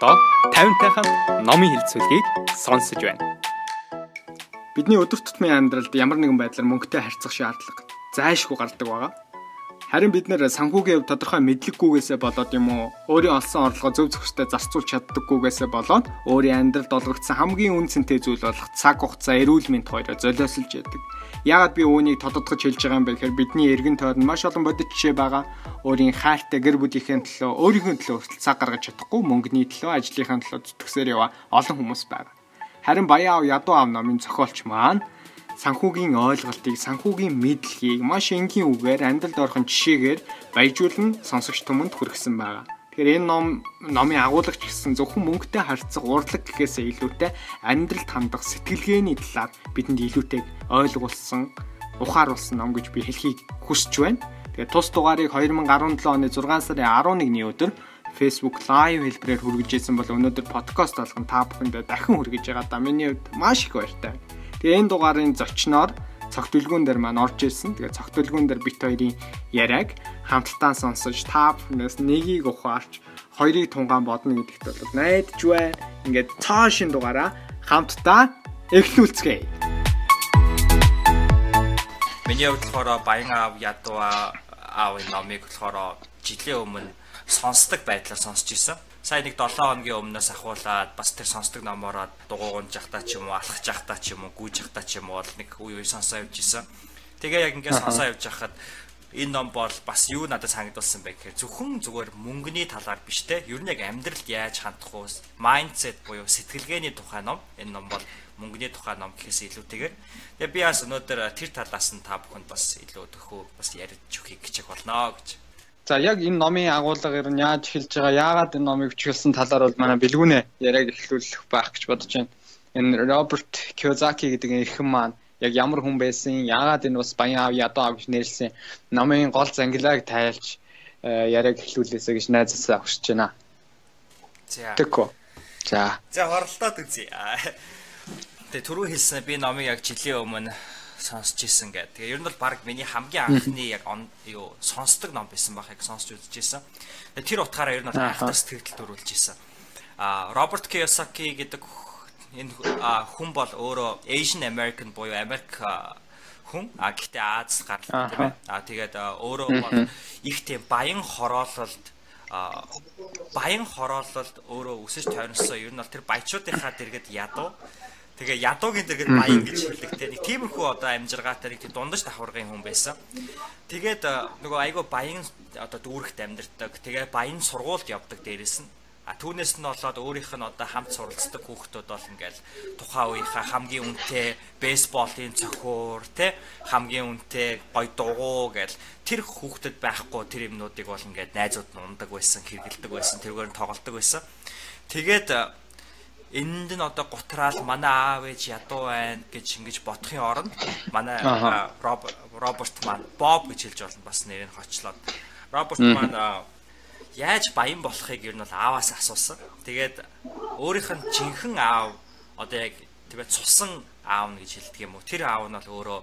одоо 50-тайхан номын хэлцүүлгийг сонсож байна. Бидний өдөр тутмын амьдралд ямар нэгэн байдлаар мөнгөтэй харьцах шаардлага зайлшгүй гардаг байгаа. Харин бид нэр санхүүгийн хувь тодорхой мэдлэггүйгээсээ болоод юм уу өөрийн олсон орлогоо зөв зөвхөстэй зарцуулж чаддаггүйгээсээ болоод өөрийн амьдралд олгогдсон хамгийн үнцэнтэй зүйл болох цаг хугацаа, эрүүл мэнд хоёроо золиослж яадаг. Яагаад би үүнийг тодотгож хэлж байгаа юм бэ гэхээр бидний эргэн тойронд маш олон бодит жишээ байгаа. Өөрийн хайртай гэр бүлийнхээ төлөө, өөрийнхөө төлөө хүртэл цаг гаргаж чадахгүй, мөнгөний төлөө, ажлынхаа төлөө зүтгэсээр яваа олон хүмүүс байгаа. Харин Баян аав ядуу аав номын зохиолч маань санхүүгийн ойлголтыг, санхүүгийн мэдлэгийг маш энгийн үгээр амьдралд орхон жишээгээр баяжуулан сонсогч түмэнд хүргэсэн байгаа. Тэгэхээр энэ ном номын агуулгач гэсэн зөвхөн мөнгөтэй харьцах урлаг гэхээсээ илүүтэй амьдралд хандах сэтгэлгээний талаар бидэнд илүүтэй ойлгуулсан, ухааруулсан ном гэж би хэлхийг хүсэж байна. Тэгээд тус дугаарыг 2017 оны 6 сарын 11-ний өдөр Facebook live хэлбэрээр хүргэж ирсэн бол өнөөдөр подкаст болгон та бүхэндээ дахин хүргэж байгаа да. Миний хувьд маш их баяртай. Тэгээ энэ дугаарын зочноор цогтөлгүүн дээр маань орж ирсэн. Тэгээ цогтөлгүүн дээр бит хоёрын яриаг хамтдаа сонсож та бүхнээс нэгийг ухаарч хоёрыг тунгаан бодно гэдэгт бол найдаж байна. Ингээд цаа шин дугаараа хамтдаа эхлүүлцгээе. Миний хувьд болохоор баян аав ядуу аав номыг болохоор жилийн өмнө сонсдог байдлаар сонсч ирсэн. Сая нэг 7 хоногийн өмнөөс ахуулаад бас тэр сонсдог номороо дугуугун жахтаа ч юм уу алхах жахтаа ч юм уу гүйж жахтаа ч юм уу бол нэг үе үе сонсоо явж исэн. Тэгээ яг ингээд сонсоо явж байхад энэ ном бол бас юу надад санагдулсан бэ гэхээр зөвхөн зүгээр мөнгөний талаар биш те. Ер нь яг амьдралд яаж хандах уу майндсет буюу сэтгэлгээний тухай ном. Энэ ном бол мөнгөний тухай ном гэхээс илүүтэйгээр тэгээ би бас өнөөдөр тэр талаас нь та бүхэнд бас илүү төхөө бас ярьж өгөхийг хичээх болно гэж За яг энэ номын агуулгаар нь яаж эхэлж байгаа, яагаад энэ номыг бичүүлсэн талаар бол манай бэлгүүнэ яриаг эхлүүлэх байх гэж бодож байна. Энэ Роберт Кiyosaki гэдэг эрхэм маань яг ямар хүн байсан, яагаад энэ бас баян аав ядуу аав гэж нэрсэн номын гол зангилааг тайлж э, яриаг эхлүүлээсэ гэж найзаасаа хүсэж байна. За. Тэгэхгүй. За. За хоролдоод үзье. Тэгээ түрүү хэлсэн би номыг яг жилийн өмнө сонсч ирсэн гэдэг. Тэгээ ер нь бол баг миний хамгийн анхны яг юу сонсдог ном байсан баг яг сонсч үзэж ирсэн. Тэгээ тэр утгаараа ер нь бол айхтар сэтгэл төрүүлж ирсэн. А Роберт Кiyosaki гэдэг энэ хүн бол өөрөө Asian American буюу Америк хүн а гэхдээ Аз гарлаа тийм ээ. А тэгээд өөрөө бол их тийм баян хороололд баян хороололд өөрөө өсөж тойрносоо ер нь бол тэр баячуудынхаа дэргэд ядуу Тэгээ ядуугийн дэргэд баян гэж хэлдэг те. Нэг тиймэрхүү одоо амжиргаатай нэг дундаж давхаргын хүн байсан. Тэгээд нөгөө айгүй баян одоо дүүрэгт амьдардаг. Тэгээ баян сургуульд явдаг дээрэс нь. А түүнээс нь болоод өөрийнх нь одоо хамт суралцдаг хүүхдүүд бол ингээл тухайн үеийнхаа хамгийн үнэтэй бейсболын цохиур те хамгийн үнэтэй гой дугуй гэл тэр хүүхдэд байхгүй тэр юмнуудыг бол ингээд найзууд нь ундаг байсан, хэргэлдэг байсан, тэргээр нь тоглолдог байсан. Тэгээд энд нь одоо гутраал манай аав ээж ядуу байна гэж ингэж бодохын оронд манай Роберт маань Боб гэж хэлж болно бас нэрийг хочлоод Роберт маань яаж баян болохыг ер нь бол ааваас асуусан. Тэгээд өөрийнх нь жинхэнэ аав одоо яг тэгээд цусан аав нь гэж хэлдэг юм уу. Тэр аав нь бол өөрөө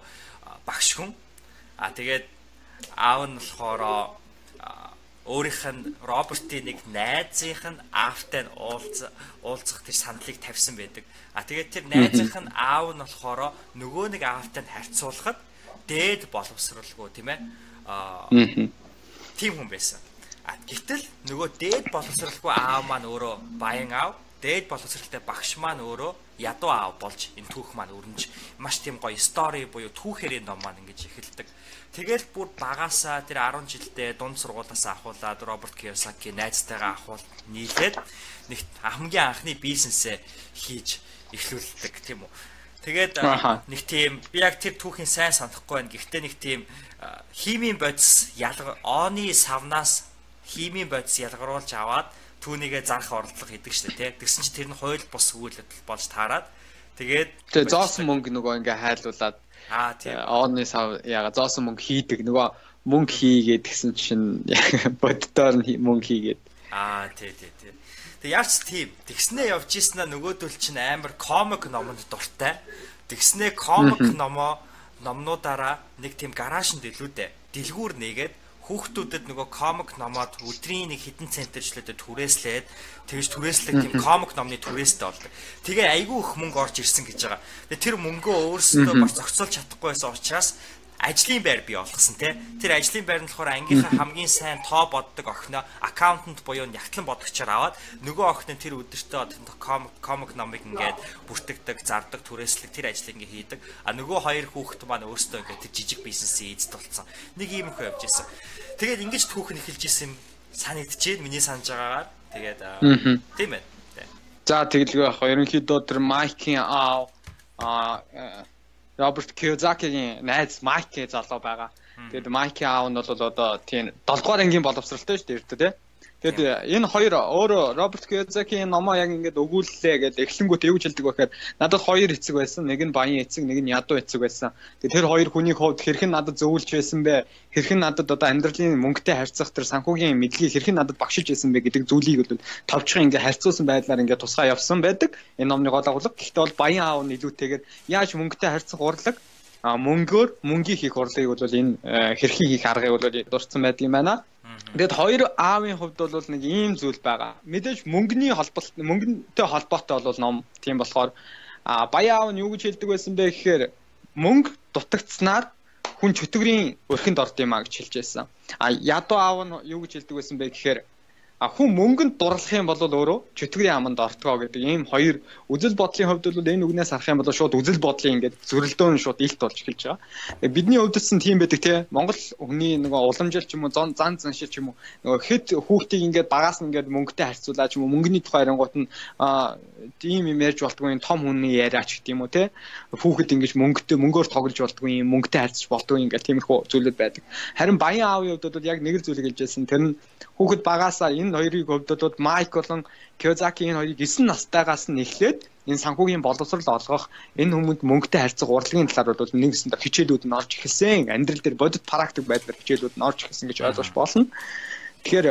багш хүн. А тэгээд аав нь болохоор өөрийнх нь Робертийн нэг найзынх нь аавтай нь уулзах уулзах тэр сандлыг тавьсан байдаг. А тэгээд тэр найзынх нь аав нь болохоор нөгөө нэг аавтай нь харьцуулахад дээд боловсралгүй тийм ээ. Аа тийм хүн байсан. А гэтэл нөгөө дээд боловсралгүй аав маань өөрөө баян аав дээд боловсралтай багш маань өөрөө ядуу аав болж энэ түүх маань өрнөж маш тийм гоё стори буюу түүхэрийн ном маань ингэж эхэлдэг. Тэгэл бүр багасаа тэр 10 жилдээ дунд сургуулиас ахуулаад Роберт Кiyosaki найзтайгаа ахуул нийлээд нэг хамгийн анхны бизнесээ хийж эхлүүлдэг тийм үү. Тэгээд нэг тийм би яг тэр түүхийн сайн санахгүй байна. Гэхдээ нэг тийм химийн бодис ялгар оны савнаас химийн бодис ялгаруулж аваад түүнийгээ зарах оролдлого хийдэг штэ тий. Тэгсэн чинь тэр нь хууль бус өгүүлэлт болж таарад. Тэгээд тэгээ зоосон мөнгө нөгөө ингээ хайлуулад Аа тийм. Оны сав яга зоосон мөнгө хийдэг нөгөө мөнгө хийгээд гэсэн чинь боддоор нь мөнгө хийгээд. Аа тий тий тий. Тэг яач тийм. Тэгснээ явж ийснэ нөгөөдөл чинь амар комик номонд дуртай. Тэгснээ комик номоо номнуудаараа нэг тийм гараашнд илүү дээ. Дэлгүүр нээгээд хүүхдүүдэд нөгөө комик номоод өдрийн нэг хідэн центерчлээд түрээслээд тэгж түрээслэх тийм комик номны түрээстэй болдог. Тэгээ айгүй их мөнгө орж ирсэн гэж байгаа. Тэгээ тэр мөнгөө өөрсдөө бас зохицуулж чадахгүй байсан учраас ажлын байр бий болгосон тий. Тэр ажлын байр нь болохоор ангийнхаа хамгийн сайн тоо боддог охиноо аккаунтант буюу ягтлан бодогчоор аваад нөгөө охин нь тэр өдөртөө комик комик номыг ингээд бүртгэдэг, зардаг, түрээслэг тэр ажлыг ингээд хийдэг. А нөгөө хоёр хүүхэд маань өөрсдөө ингээд тэр жижиг бизнесийн эзэд болсон. Нэг ийм их явж исэн. Тэгээд ингэж түүхэн эхэлж исэн санагдчихээн миний санаж байгаагаар. Тэгээд тийм ээ. За тэгэлгүй яг ерөнхийдөө тэр майкийн аа Роберт Киозакигийн найз Майк гэж залуу байгаа. Тэгээд Майкийн аав нь бол одоо тийм 7 дугаар ангийн боловсралтай шүү дээ эртөө тий. Тэгэд энэ хоёр өөрөө Роберт Киозакийн номоо яг ингээд өгүүллээ гэдэг эхлэнгүүт юу хэлдэг бэхээр надад хоёр эцэг байсан. Нэг нь баян эцэг, нэг нь ядуу эцэг байсан. Тэгээд тэр хоёр хүнийг хувьд хэрхэн надад зөвүүлж байсан бэ? Хэрхэн надад одоо амьдралын мөнгөтэй харьцах тэр санхүүгийн мэдлэгийг хэрхэн надад багшилж байсан бэ гэдэг зүйлийг бол товчхон ингээд харьцуулсан байдлаар ингээд тусгай явсан байдаг. Энэ номны гол агуулга. Гэхдээ бол баян аав нь илүүтэйгээр яаж мөнгөтэй харьцах урлаг мөнгөөр мөнгийг хийх урлагийг бол энэ э, хэрхэн хийх аргыг бол дурдсан байдаг юм байна. Тэгэд хоёр аавын хувьд бол нэг ийм зүйл байгаа. Мэдээж мөнгөний холболт мөнгөнтэй холбоотой бол ном тийм болохоор а баян аав нь юу гэж хэлдэг байсан бэ гэхээр мөнгө дутагдсанаар хүн чөтгөрийн өрхөнд орд юм а гэж хэлж байсан. А ядуу аав нь юу гэж хэлдэг байсан бэ гэхээр А хүн мөнгөнд дурлах юм бол өөрөө чөтгөрийн аманд ортгоо гэдэг ийм хоёр үзэл бодлын хувьд бол энэ үгнээс харах юм бол шууд үзэл бодлын ингээд зөрөлдөөн шууд илт болж эхэлж байгаа. Бидний хувьд ч тийм байдаг те. Монгол хүний нөгөө уламжил ч юм уу зан зан заншил ч юм уу нөгөө хэд хүүхдийг ингээд багаас нь ингээд мөнгөтэй харьцуулаад ч юм уу мөнгөний тухай ярингууд нь тийм юм ярьж болтгүй том хүний яриач гэдэг юм уу те. Хүүхэд ингэж мөнгөтэй мөнгөөр тоглож болтгүй юм мөнгөтэй харьцаж болтгүй ингээд тиймэрхүү зүйлүүд байдаг. Харин баян аавын хувьд бол яг нэг л зүйл хэлжсэн тэр нь хүүхэд багаасаа энэ хоёрыг хөвдөдүүд Майк болон Кёзаки энэ хоёрыг 9 настайгаас нь эхлээд энэ санхүүгийн боловсрал олгох энэ хүмүүнд мөнгөтэй харьцах урлагийн талаар бол нэгсэн хичээлүүд нь орж эхэлсэн. Амьдрал дээр бодит практик байдлаар хичээлүүд нь орж эхэлсэн гэж ойлгож болно. Тэгэхээр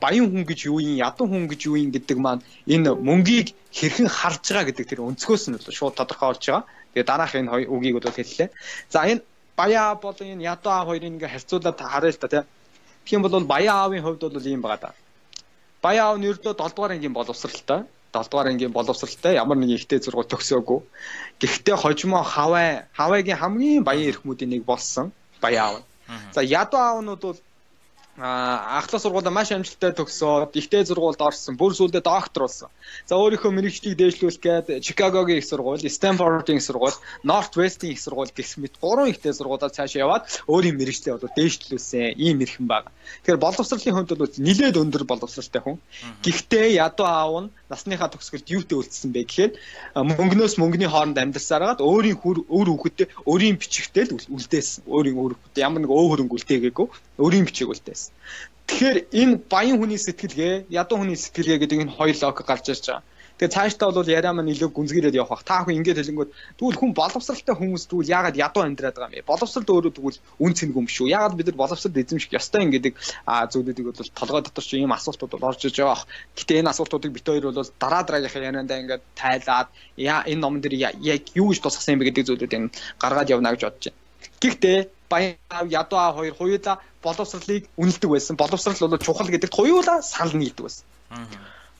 баян хүн гэж юу юм, ядуу хүн гэж юу юм гэдэг маань энэ мөнгийг хэрхэн харж байгаа гэдэг тэр өнцгөөс нь бол шууд тодорхой болж байгаа. Тэгээ дараах энэ үгийг бол хэллээ. За энэ баяа болон энэ ядуу аа хоёрыг ингээ харьцуулаад харъя л та тийм Тийм бол баян аавын хувьд бол ийм байгаа да. Баян аав нь ердөө 7 дугаар ангийн боловсралтай. 7 дугаар ангийн боловсралтай ямар нэг ихтэй зургуул төгсөөгүй. Гэхдээ хожимо хавай, хавайгийн хамгийн баян эрхмүүдийн нэг болсон баян аав. За ядуу аавнууд бол ахлах сургуулаа маш амжилттай төгсөөд ихтэй сургуульд орсон. Бүр сүүлдээ доктор болсон. За өөрийнхөө мэрэгчлийг дээшлүүлэх гээд Чикагогийн их сургууль, Стэнфордын их сургууль, Нортвестийн их сургууль гэх мэт гурван ихтэй сургуулиуд цаашаа яваад өөрийн мэрэгчлээ бол дээшлүүлсэн. Ийм эрхэм баг. Тэгэхээр боловсролын хувьд бол нэлээд өндөр боловсролтой хүн. Гэхдээ ядуу аав нь насныхаа төгсгөлд юутэй үлдсэн бэ гэхээр мөнгнөөс мөнгөний хооронд амьдарсараад өөрийн хүр өөр хүүхэдтэй өөрийн бичгтэл үлдээсэн. Өөрийн өөр хүүхэдтэй ямар нэг өөр хөрөнгө үлдээгээгүй өөрийн бичиг үлдээсэн. Тэгэхээр энэ баян хүний сэтгэлгээ, ядуу хүний сэтгэлгээ гэдэг энэ хоёр лог гарч ирж байгаа. Тэгээ цаашдаа бол яриа маань илүү гүнзгийрээд явах бах. Та хүн ингэж хэлэнгүүт тэгвэл хүн боловсралтай хүмүүс тэгвэл яагаад ядуу амьдраад байгаа юм бэ? Боловсрал өөрөө тэгвэл үн цэнэг юм шүү. Яагаад бид нар боловсрал эзэмших ёстой юм гэдэг зүйлүүдийг бол толгой дотор ч ийм асуултууд орж иж байгаа. Гэтэ энэ асуултуудыг бит хоёр бол дараа дараагийнхаа яриандаа ингээд тайлаад яа энэ номон дээр яг юу гэж тусгасан юм бэ гэдэг зүйлүүдийг гаргаад явна гэж бодож байна. Гэхдээ баян ядуу аа хоёр хоёулаа боловсралыг үнэлдэг байсан. Боловсрал бол чухал гэдэгт хоёулаа санал нийлдэг байсан. Аа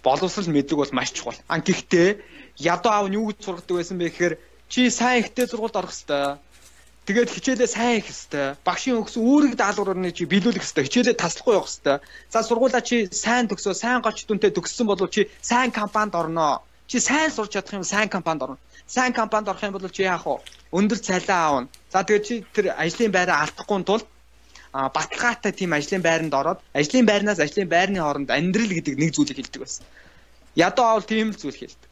боловсрал мэдлэг бол маш чухал. А гэхдээ ядуу аав нь юу гэж сургадаг байсан бэ гэхээр чи сайн ихтэй сургуульд орох хэвээр. Тэгээд хичээлээ сайн их хэвээр. Багшийн өгсөн үүрэг даалгаврыг чи биелүүлэх хэвээр. Хичээлээ таслахгүй явах хэвээр. За сургуулаа чи сайн төгсөө, сайн голч дүнтэй төгссөн бол чи сайн компанид орноо. Чи сайн сурч чадах юм сайн компанид орно. Сайн компанид орох юм бол чи яах вэ? Өндөр цалин аавна. За тэгээд чи тэр ажлын байраа алдахгүй тул баталгаатай тийм ажлын байранд ороод ажлын байрнаас ажлын байрны хооронд амьдрал гэдэг нэг зүйлийг хэлдэг байсан. Ядуу аавал тийм л зүйл хэлдэг.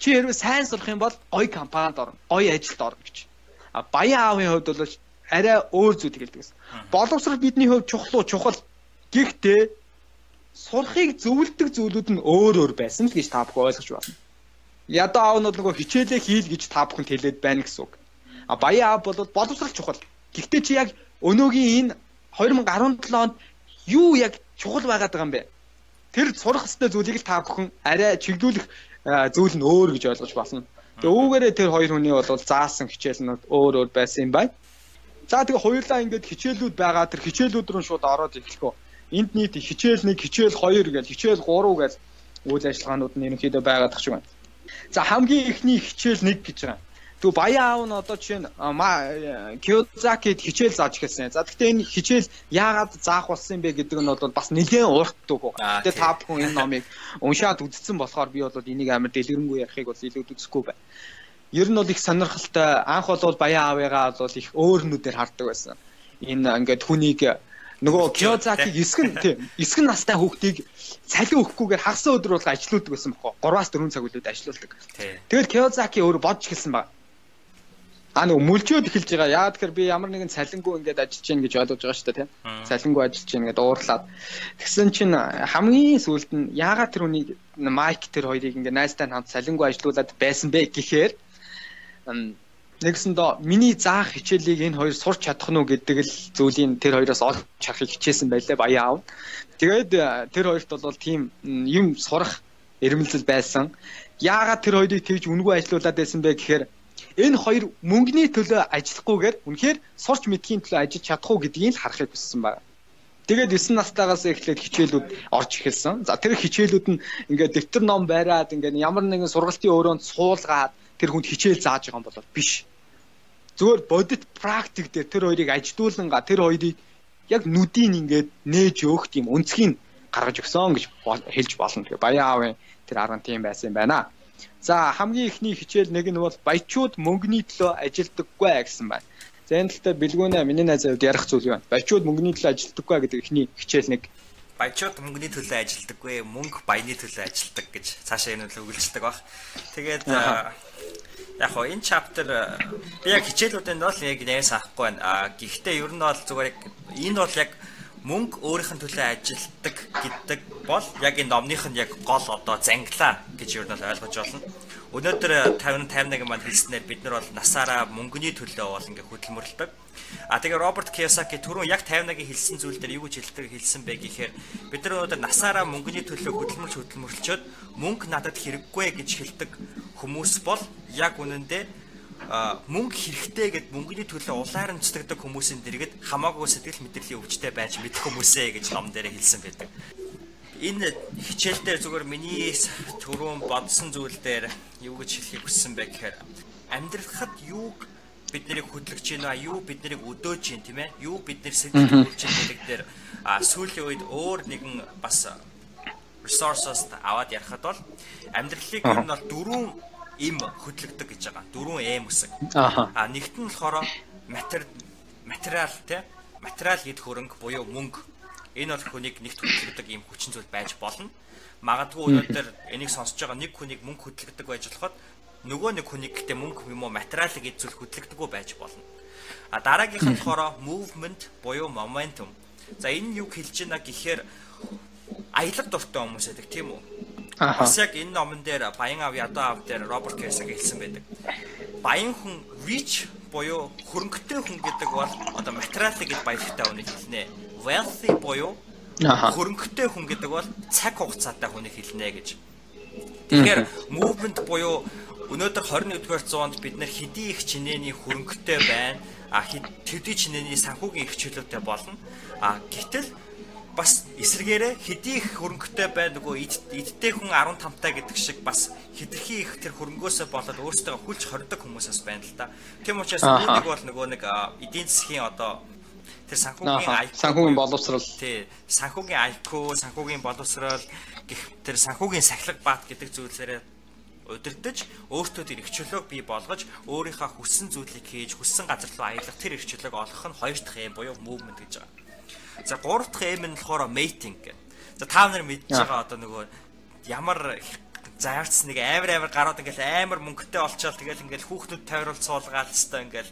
Чи хэрвээ сайн сурах юм бол гоё компанид орно, гоё ажилд орно гэж. А баян аавын хувьд бол арай өөр зүйлийг хэлдэг байсан. Боловсрол бидний хувьд чухал уу чухал. Гэхдээ сурахыг зөвлөдөг зүйлүүд нь өөр өөр байсан л гэж та бүхэн ойлгож байна. Ядуу аав нь нөгөө хичээлээ хийл гэж та бүхэнд хэлээд байна гэсэн үг. А баян аав бол боловсрол чухал. Гэхдээ чи яг өнөөгийн энэ 2017 онд юу яг чухал байгаад байгаа юм бэ? Тэр сурах хэвээр зүйлийг л та бүхэн арай чиглүүлэх зүйл нь өөр гэж ойлгож байна. Тэгээ үүгээрээ тэр хоёр хүний бол заасан хичээл нь өөр өөр байсан юм байна. За тэгээ хоёулаа ингээд хичээлүүд байгаа тэр хичээлүүд рүү шууд ороод эхлэхөө. Энд нийт хичээл 1, хичээл 2 гэж хичээл 3 гэж үйл ажиллагаанууд нь ерөнхийдөө байгаад тах шиг байна. За хамгийн ихний хичээл 1 гэж байгаа. Тэгвэл баян аав нь одоо жишээ нь Киозакид хичээл зааж эхэлсэн. За гэхдээ энэ хичээл яагаад заах болсон юм бэ гэдэг нь бол бас нэлээд уртдаг. Тэгээ та бүхэн энэ номыг уншаад үзсэн болохоор би бол энийг амар дэлгэрэнгүй ярихыг бол илүү үзэхгүй байна ер нь бол их сонирхолтой анх бол баян аавыгаа бол их өөр нүдээр хардаг байсан. Энэ ингээд хүнийг нөгөө Киозаки эсгэн тийм эсгэн настай хүүхдийг цалин өгөхгүйгээр хагас өдөр бол ажилуулдаг байсан бохоо. 3-аас 4 цаг үлээд ажилуулдаг. Тэгэл Киозаки өөр бодж эхэлсэн баг. А нөгөө мүлжөөд эхэлж байгаа. Яа тэгэхээр би ямар нэгэн цалингүй ингээд ажиллаж гин гэж ойлгож байгаа шүү дээ тийм. Цалингүй ажиллаж гин гэдэг уурлаад. Тэгсэн чинь хамгийн сүүлд нь яагаад тэр үнийг Майк тэр хоёрыг ингээд найстай хамт цалингүй ажилуулад байсан бэ гэхээр нэгсэндээ миний заах хичээлийг энэ хоёр сурч чадах нь уу гэдэг л зүйлийг тэр хоёроос олж харахыг хичээсэн байлээ баяа аав. Тэгээд э, тэр хоёрт бол тийм юм сурах эрмэлзэл байсан. Яагаад тэр хоёрыг тэгж үнгүй ажилуулад байсан бэ гэхээр энэ хоёр мөнгөний төлөө ажиллахгүйгээр үнэхээр сурч мэдхийн төлөө ажиллаж чадах уу гэдгийг л харахыг хүссэн байна. Тэгээд 9 настайгаас эхлээд хичээлүүд орж эхэлсэн. За тэр хичээлүүд нь ингээд дэвтэр ном байраад ингээд ямар нэгэн сургалтын өрөөнд суулгаад тэр хүнд хичээл зааж байгаа юм бол биш. Зүгээр бодит практик дээр тэр хоёрыг ажилуулнга тэр хоёрыг яг нүдийн ингээд нээж өөх тийм өнцгийг гаргаж өгсөн гэж хэлж болно. Тэгээ баян аавын тэр арга тийм байсан юм байна. За хамгийн ихний хичээл нэг нь бол баячууд мөнгөний төлөө ажилдаггүй гэсэн байна. За энэ талаар бэлгүүнэ миний найз хувьд ярих зүйл байна. Баячууд мөнгөний төлөө ажилдаггүй гэдэг ихний хичээл нэг. Баячууд мөнгөний төлөө ажилдаггүй, мөнгө баяны төлөө ажилдаг гэж цаашаа энэ л өгүүлждэг баг. Тэгээд яг хоо энэ chapter би яг хичээлүүдэнд бол яг нээс авахгүй байна. Гэхдээ ер нь бол зүгээр яг энэ бол яг мөнгө өөрийнх нь төлөө ажилдаг гэдэг бол яг энэ номных нь яг гол одоо занглаа гэж ер нь ойлгож байна. Өнөөдөр 50 51 маань хэлснээр бид нар бол насаараа мөнгөний төлөө бол ингээ хөдөлмөрлөдөг. А тэгээ Роберт Кiyosaki түрүүн яг 51-ийн хэлсэн зүйл дээр юу гэж хэлдэг хэлсэн бэ гэхээр бид нар өнөөдөр насаараа мөнгөний төлөө хөдөлмөрч хөдөлмөрлчөөд мөнгө надад хэрэггүй гэж хэлдэг хүмүүс бол яг үнэндээ мөнгө хэрэгтэй гэд мөнгөний төлөө улаар нь цэцэгдэг хүмүүсийн дэргэд хамаагүй сэтгэл мэдрэлийн өвчтэй байж мэдэх хүмүүсээ гэж ном дээр хэлсэн байдаг. Энэ хичээл дээр зүгээр миний түрүүн бодсон зүйл дээр юу гэж хэлхийг хүссэн бэ гэхээр амьдрахад юуг бид нарыг хөдлөж байна юу бид нарыг өдөөж байна тийм ээ юу бид нар сэтгэл хөдлөж байна гэдэг дээр сүүлийн үед өөр нэгэн бас resources аваад ярахад бол амьдралыг ер нь бол дөрвөн им хөдлөгдөг гэж байгаа. Дөрвөн эм үсэг. Аа нэгт нь болохоор материал тий материал гэд хөрөнгө буюу мөнгө. Энэ бол хүнийг нэгт хөдлөгдөг юм хүчин зүйл байж болно. Магадгүй өнөөдөр энийг сонсож байгаа нэг хүнийг мөнгө хөдлөгдөг байж болоход нөгөө нэг хүнийг гэхдээ мөнгө юм уу материалыг эзүүл хөдлөгдөггүй байж болно. А дараагийнх нь болохоор movement буюу momentum. За энэ юу хэлж байна гэхээр аялал дуртай хүмүүс байдаг тийм үү? Бас яг энэ номон дээр Баян ав ядуу ав дээр Роберт Кирсаг хэлсэн байдаг. Баян хүн rich буюу хөрөнгөтэй хүн гэдэг бол одоо материалыг гэж баялагтай хүнийг хэлнэ. Wealthy буюу хөрөнгөтэй хүн гэдэг бол цаг хугацаатай хүнийг хэлнэ гэж. Тэгэхээр movement буюу Өнөөдөр 21-р зуунд бид нар хэдий их чинээний хөрөнгөтэй байна. А хэдий чинээний санхүүгийн их чөлөөтэй болно. А гэтэл бас эсрэгээрээ хэдий их хөрөнгөтэй байна нөгөө эдтэй хүн 15 таа гэдэг шиг бас хитрхи их тэр хөрөнгөөсөө болоод өөрсдөө хүлж хордог хүмүүсээс байна л да. Тийм учраас үүнийг бол нөгөө нэг эдийн засгийн одоо тэр санхүүгийн IQ санхүүгийн боловсрал тий санхүүгийн IQ санхүүгийн боловсрал гэх тэр санхүүгийн сахилга баат гэдэг зүйлсээрээ удирдах өөртөө тэр их чөлөөг бий болгож өөрийнхөө хүссэн зүйлийг хийж хүссэн газар руу аялах тэр их чөлөөг олох нь хоёр дахь юм буюу movement гэж байгаа. За гурав дахь юм нь болохоор mating гэх. За та нар мэдж байгаа одоо нөгөө ямар заарц нэг амар амар гарууд ингээл амар мөнгөтэй олчоод тэгэл ингээл хүүхнүүд тойрол суулгаад хэвээр ингээл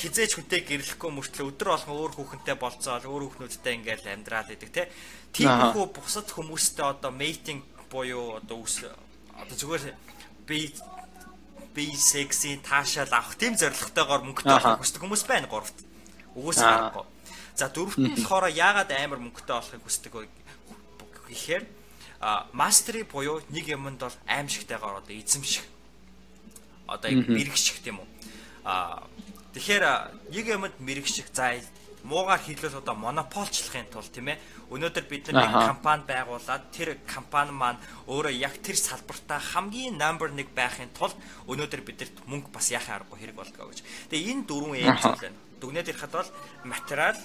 хизээч хүнтэй гэрлэхгүй мөртлөө өдөр болгон өөр хүүхэнтэй болцоол өөр хүүхнүүдтэй ингээл амьдраад идэг те. Тийм хүү бусад хүмүүстэй одоо mating буюу одоо үс одоо зүгээр би би секси таашаал авах тийм зорилготойгоор мөнгөтэй болох хүсдэг хүмүүс байна гуравт. Угсаа гарахгүй. За дөрөвт нь болохоор яагаад амар мөнгөтэй болохыг хүсдэг вэ? Гэхээр а мастери буюу нэг юмд бол аимшигтайгаар одоо эзэмших. Одоо яг мэрэгших тийм үү а Тэгэхээр нэг юмд мэрэгших за муугаар хэлвэл одоо монополчлахын тулд тийм ээ өнөөдөр бид нэг компани байгуулад тэр компани маань өөрөө яг тэр салбартаа хамгийн number 1 байхын тулд өнөөдөр бидэрт мөнгө бас яхаа аргагүй хэрэг болдгоо гэж. Тэгээ энэ дөрвөн зүйл байна. Дүгнээд ирэхэд бол материал,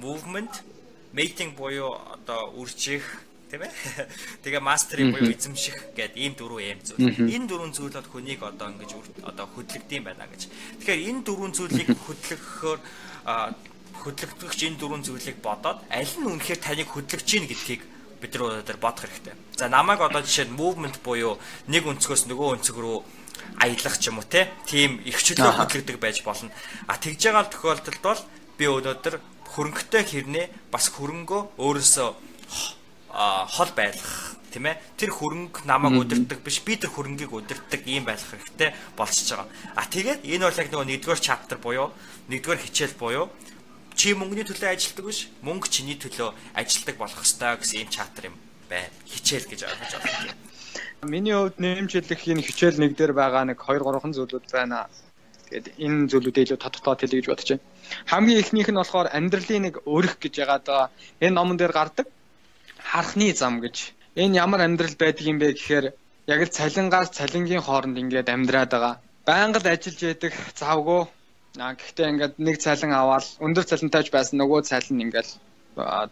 movement, mating буюу одоо үржих тийм ээ. Тэгээ мастеринг буюу эзэмших гэдэг ийм дөрвөн эм зүйл. Энэ дөрвөн зүйл бол хүнийг одоо ингэж одоо хөдлөгдөм байна гэж. Тэгэхээр энэ дөрвөн зүйлийг хөдлөхөөр хөдлөгдөгч энэ дөрвөн зүйлийг бодоод аль нь үнэхээр таныг хөдлөгч ийн гэдгийг бид нар өнөөдөр бодох хэрэгтэй. За намайг одоо жишээ нь movement буюу нэг өнцгөөс нөгөө өнцөг рүү аялах ч юм уу. Тийм их чөлөө хөдлөгдөг байж болно. А тэгж байгаа тохиолдолд бол би өнөөдөр хөрөнгөтэй хэрнээ бас хөрөнгөө өөрөөсөө хол байлгах тийм ээ тэр хөрөнгө намайг удирдах биш би тэр хөрөнгийг удирдах ийм байх хэрэгтэй болчихж байгаа. А тэгээд энэ бол яг нэгдүгээр чаптер буюу нэгдүгээр хичээл буюу чи мөнгөний төлөө ажилтдаг биш мөнгө чиний төлөө ажилтдаг болох ёстой гэсэн ийм чаптер юм байна. Хичээл гэж ойлгож байна. Миний хувьд нэмжлэх энэ хичээл нэг дээр байгаа нэг 2 3хан зүйлүүд байна. Тэгээд энэ зүйлүүдээ илүү тодтоод хэлье гэж бодож байна. Хамгийн эхнийх нь болохоор амьдралын нэг өрх гэж яагаад энэ номон дээр гардаг харахны зам гэж. Энэ ямар амьдрал байдаг юм бэ гэхээр яг л цалингаас цалингийн хооронд ингээд амьдраад байгаа. Байнга л ажиллаж яддаг завгүй. Аа гэхдээ ингээд нэг цалин аваад өндөр цалинтайж байсан нөгөө цалин ингээд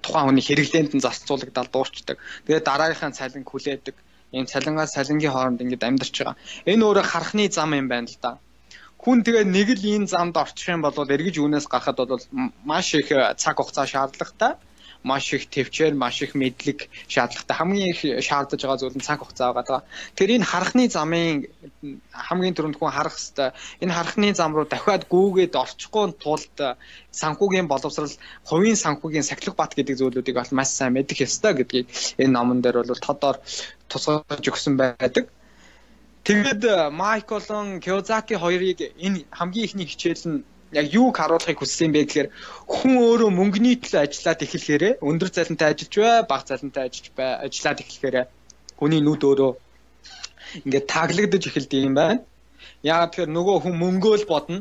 тухайн хүний хэрэглээнд нь зарцуулагдаад дуурчдаг. Тэгээд дараагийнхаа цалин хүлээдэг. Ийм цалингаас цалингийн хооронд ингээд амьдарч байгаа. Энэ өөрөө харахны зам юм байна л да. Хүн тэгээ нэг л энэ замд орчих юм бол эргэж үүнээс гарахад бол маш их цаг хугацаа шаардлагатай маш их төвчээр маш их мэдлэг шаардлагатай хамгийн их шаардж байгаа зүйл нь цаг хугацаа байгаа. Тэр энэ харахны замын хамгийн түрүүнд хүн харах хэвээр энэ харахны зам руу дахиад гүүгээд орчихгүй тулд санхүүгийн боловсрал хувийн санхүүгийн сахилга бат гэдэг зүйлүүдийг бол маш сайн мэдэх ёстой гэдгийг энэ номон дээр бол тодор тусгаж өгсөн байдаг. Тэгээд Майколон Кёзаки хоёрыг энэ хамгийн ихний хичээл нь яг юуг харуулахыг хүссэн бэ гэхээр хүн өөрөө мөнгөний төлөө ажиллаад эхлэхээр өндөр цалинтай ажиллаж бай, бага цалинтай ажиллаж бай, ажиллаад эхлэхээр хүний нүд өөрөө ингээд таглагдаж эхэлдэг юм байна. Яагаад тэгэхээр нөгөө хүн мөнгөө л бодно.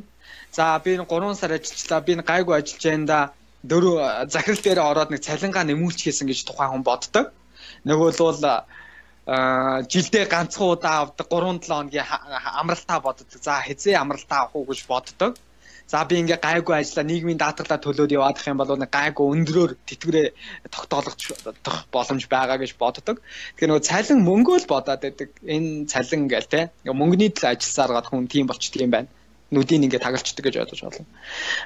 За би энэ 3 сар ажиллачлаа, би гайгүй ажиллаж байна да. Дөрөв захирал дээр ороод нэг цалингаа нэмүүлчихсэн гэж тухайн хүн боддог. Нөгөө л бол жилдээ ганцхан удаа авдаг 3 7 хоногийн амралтаа боддог. За хизээ амралтаа авах уу гэж боддог. За би ингээ гайгүй ажиллаа нийгмийн даатгалаа төлөөд яваадах юм бол нэг гайгүй өндрөөр тэтгэрээ тогтоолгох боломж байгаа гэж боддог. Тэгэхээр нөгөө цалин мөнгөө л бодоод байдаг. Энэ цалин гээл те. Мөнгөний төлөө ажилласаар гад хүн тийм болчдөг юм байна. Нүдийг ингээ тагалчдаг гэж бодож байна.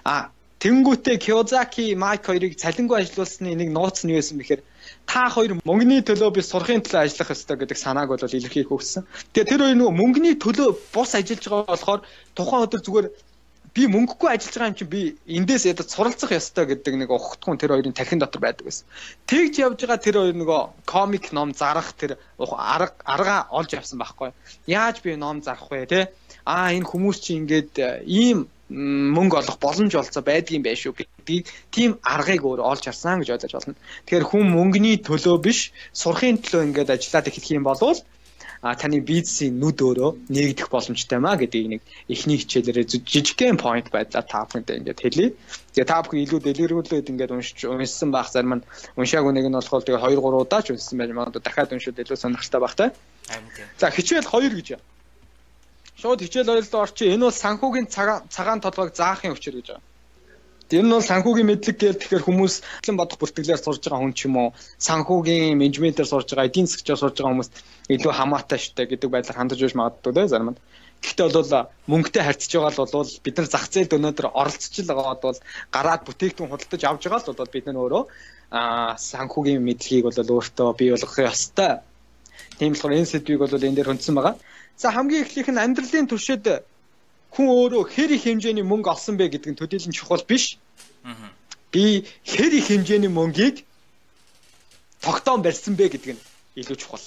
А Тэнгүүтээ Кёзаки Майк хоёрыг цалингүй ажилуулсны нэг нууц нь юу байсан бэхээр та хоёр мөнгөний төлөө би сурахын төлөө ажиллах ёстой гэдэг санааг бол илэрхийлэх өгсөн. Тэгээ тэр хоёр нөгөө мөнгөний төлөө бус ажиллаж байгаа болохоор тухайн өдөр зүгээр би мөнгөгүй ажиллаж байгаа юм чинь би эндээс ядаж суралцах ёстой гэдэг нэг ухтгун тэр хоёрын тархин дотор байдаг байсан. Тэгж явж байгаа тэр хоёр нөгөө комик ном зарах тэр арга арга олж авсан байхгүй. Яаж би ном зарах вэ те? Аа энэ хүмүүс чинь ингээд ийм мөнгө олох боломж олцоо байдгийн байх шүү гэдгийг тийм аргыг өөр олж харсан гэж ойлгож байна. Тэгэхээр хүн мөнгөний төлөө биш сурахын төлөө ингээд ажиллаад эхлэх юм бол таны бизнесийн нүд өөрөө нэгдэх боломжтой маа гэдгийг нэг эхний хичээлээрээ жижигхэн point байдлаар та бүхэндээ ингээд хэлье. Тэгээ та бүхэн илүү дэлгэрүүлээд ингээд уншиж уншсан байх зарим нь уншаагүй нэг нь болохоор тэгээ 2 3 удаа ч уншсан байж магадгүй дахиад уншаад илүү сонирхолтой байх та. За хичээл 2 гэж. Шууд хичээл 2 руу орчих. Энэ бол санхүүгийн цагаан толгойг заахын өчр гэж байна. Тэр нь бол санхүүгийн мэдлэг гээл тэгэхээр хүмүүс хэн бодох бүртгэлээр сурж байгаа хүн ч юм уу санхүүгийн менежментээр сурж байгаа эдийн засгчаар сурж байгаа хүмүүс илүү хамаатай штэ гэдэг байдлаар хандаж байж магадгүй те зарим нь. Гэхдээ бол мөнгөтэй харьцаж байгаа л бол бид нар зах зээлд өнөөдөр оролцож л байгаад бол гараад бүтээгдэхүүн худалдаж авж байгаа л бол бид нар өөрөө аа санхүүгийн мэдлэгийг бол өөртөө бий болгох ёстой. Тийм болохоор энэ сэдвийг бол энэ дээр хүндсэн байгаа. За хамгийн эхлийнх нь амьдралын туршид хүн өөрөө хэр их хэмжээний мөнгө олсон бэ гэдэг нь төдийлөн чухал биш. Би хэр их хэмжээний мөнгийг тогтоон барьсан бэ гэдэг нь илүү чухал.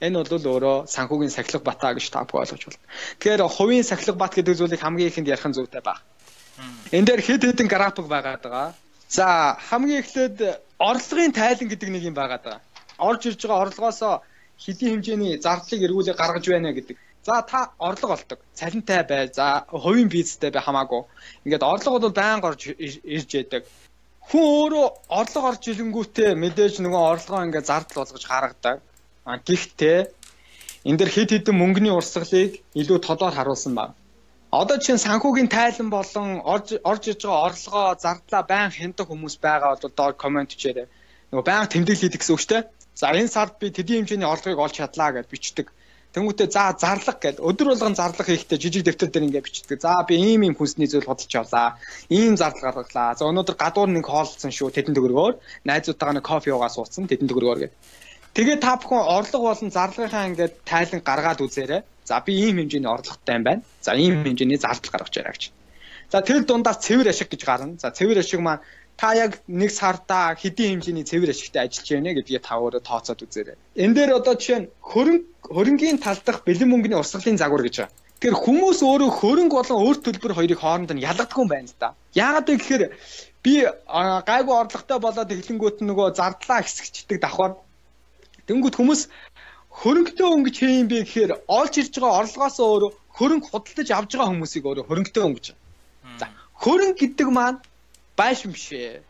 Энэ бол өөрөө санхүүгийн сахилга бата гэж та бүхэн ойлгож байна. Тэгэхээр хувийн сахилга бат гэдэг зүйлийг хамгийн ихэнд ярих нь зүйтэй баг. Энэ дээр хэд хэдэн график байгаад байгаа. За хамгийн эхлээд орлогын тайлан гэдэг нэг юм байгаад байгаа. Орж ирж байгаа орлогоосоо хэдийн хэмжээний зардлыг эргүүлээ гаргаж байна гэдэг. За та орлого олдог. Цалинтай бай. За хувийн бизнестэй бай хамаагүй. Ингээд орлого бол байнга орж ирж яадаг. Хүн өөрөө орлого орж ирэнгүүтээ мэдээж нөгөө орлогоо ингээд зардал болгож гаргадаг. А гэхдээ энэ дэр хэд хэдэн мөнгөний урсгалыг илүү толоор харуулсан байна. Одоо чинь санхүүгийн тайлан болон орж орж иж байгаа орлогоо зардлаа байн хяндаг хүмүүс байгаа бол доор комент хийээрэй. Нөгөө байн тэмдэглэл хийдэг гэсэн үг шүү дээ. За энэ сард би тэдийн хэмжээний орлогыг олж чадлаа гэж бичдэг. Тэнгүүтээ за зарлах гэд өдөр болгон зарлах хийхдээ жижиг дэвтэр дээр ингээд бичдэг. За би ийм ийм хүнсний зүйл худалч авлаа. Ийм зардал гаргалаа. За өнөөдөр гадуур нэг хоолцсон шүү. Тэдэн төгрөгөөр найзуудтайгаа нэг кофе уугаа суудсан. Тэдэн төгрөгөөр гэд. Тэгээ та бүхэн орлого болон зарлагынхаа ингээд тайлан гаргаад үзээрэй. За би ийм хэмжээний орлоготой юм байна. За ийм хэмжээний зардал гаргаж яриа гэж. За тэр дундаас цэвэр ашиг гэж гарна. За цэвэр ашиг маань та яг нэг сарда хэдийн хэмжээний цэвэр ашигтай ажиллаж байна гэдгийг та өөрөө тооцоод үзээрэй. Энэ дээр одоо жишээ нь хөрөнгө хөрөнгийн тал дахь бэлэн мөнгөний урсгалын загвар гэж байна. Тэгэхээр хүмүүс өөрөө хөрөнгө болон өөр төлбөр хоёрыг хооронд нь ялгадаггүй юм байна л да. Яагаад вэ гэхээр би гайгүй орлоготой болоод эхлэнгүүт нөгөө зардлаа хэсэгчдэг давхар. Тэнгүүт хүмүүс хөрөнгөтэй өнгөч хээ юм бэ гэхээр олж ирж байгаа орлогоос өөрөө хөрөнгө худалдаж авж байгаа хүмүүсийг өөрөө хөрөнгөтэй өнгөж. За хөрөнгө гэдэг маань байш юм шээ.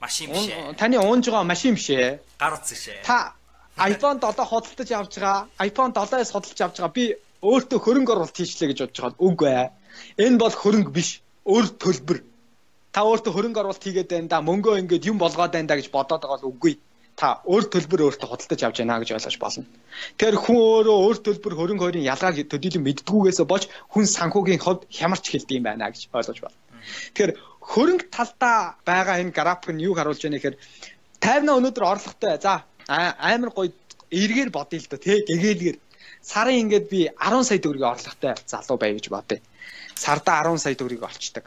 Машин биш ээ. Таны уунж байгаа машин биш ээ. Гар утас шээ. Та iPhone 7 худалдаж авч байгаа. iPhone 7-аас худалдаж авч байгаа. Би өөртөө хөрөнгө оруулалт хийчлээ гэж бодож байгаа. Үгүй ээ. Энэ бол хөрөнгө биш. Өөр төлбөр. Та өөртөө хөрөнгө оруулалт хийгээд байна да. Мөнгөө ингээд юм болгоод байна да гэж бодоод байгаа бол үгүй. Та өөр төлбөр өөртөө худалдаж авч яана гэж ойлгож болно. Тэгэхээр хүн өөрөө өөр төлбөр хөрөнгө хоёрын ялгааг төдийлөн мэддгүйгээс болж хүн санхүүгийн хувьд хямарч хэлдэг юм байна гэж ойлгож байна. Тэгэхээр хөрөнгө талдаа байгаа энэ график нь юг харуулж байна гэхээр 50 өнөөдөр орлоготой. За амар гоё эргээр бодъё л доо тий гэгээлгээр сарын ингээд би 10 сая төгрөгийн орлоготой залуу бай гэж бодъё. Сарда 10 сая төгрөгийг олчдаг.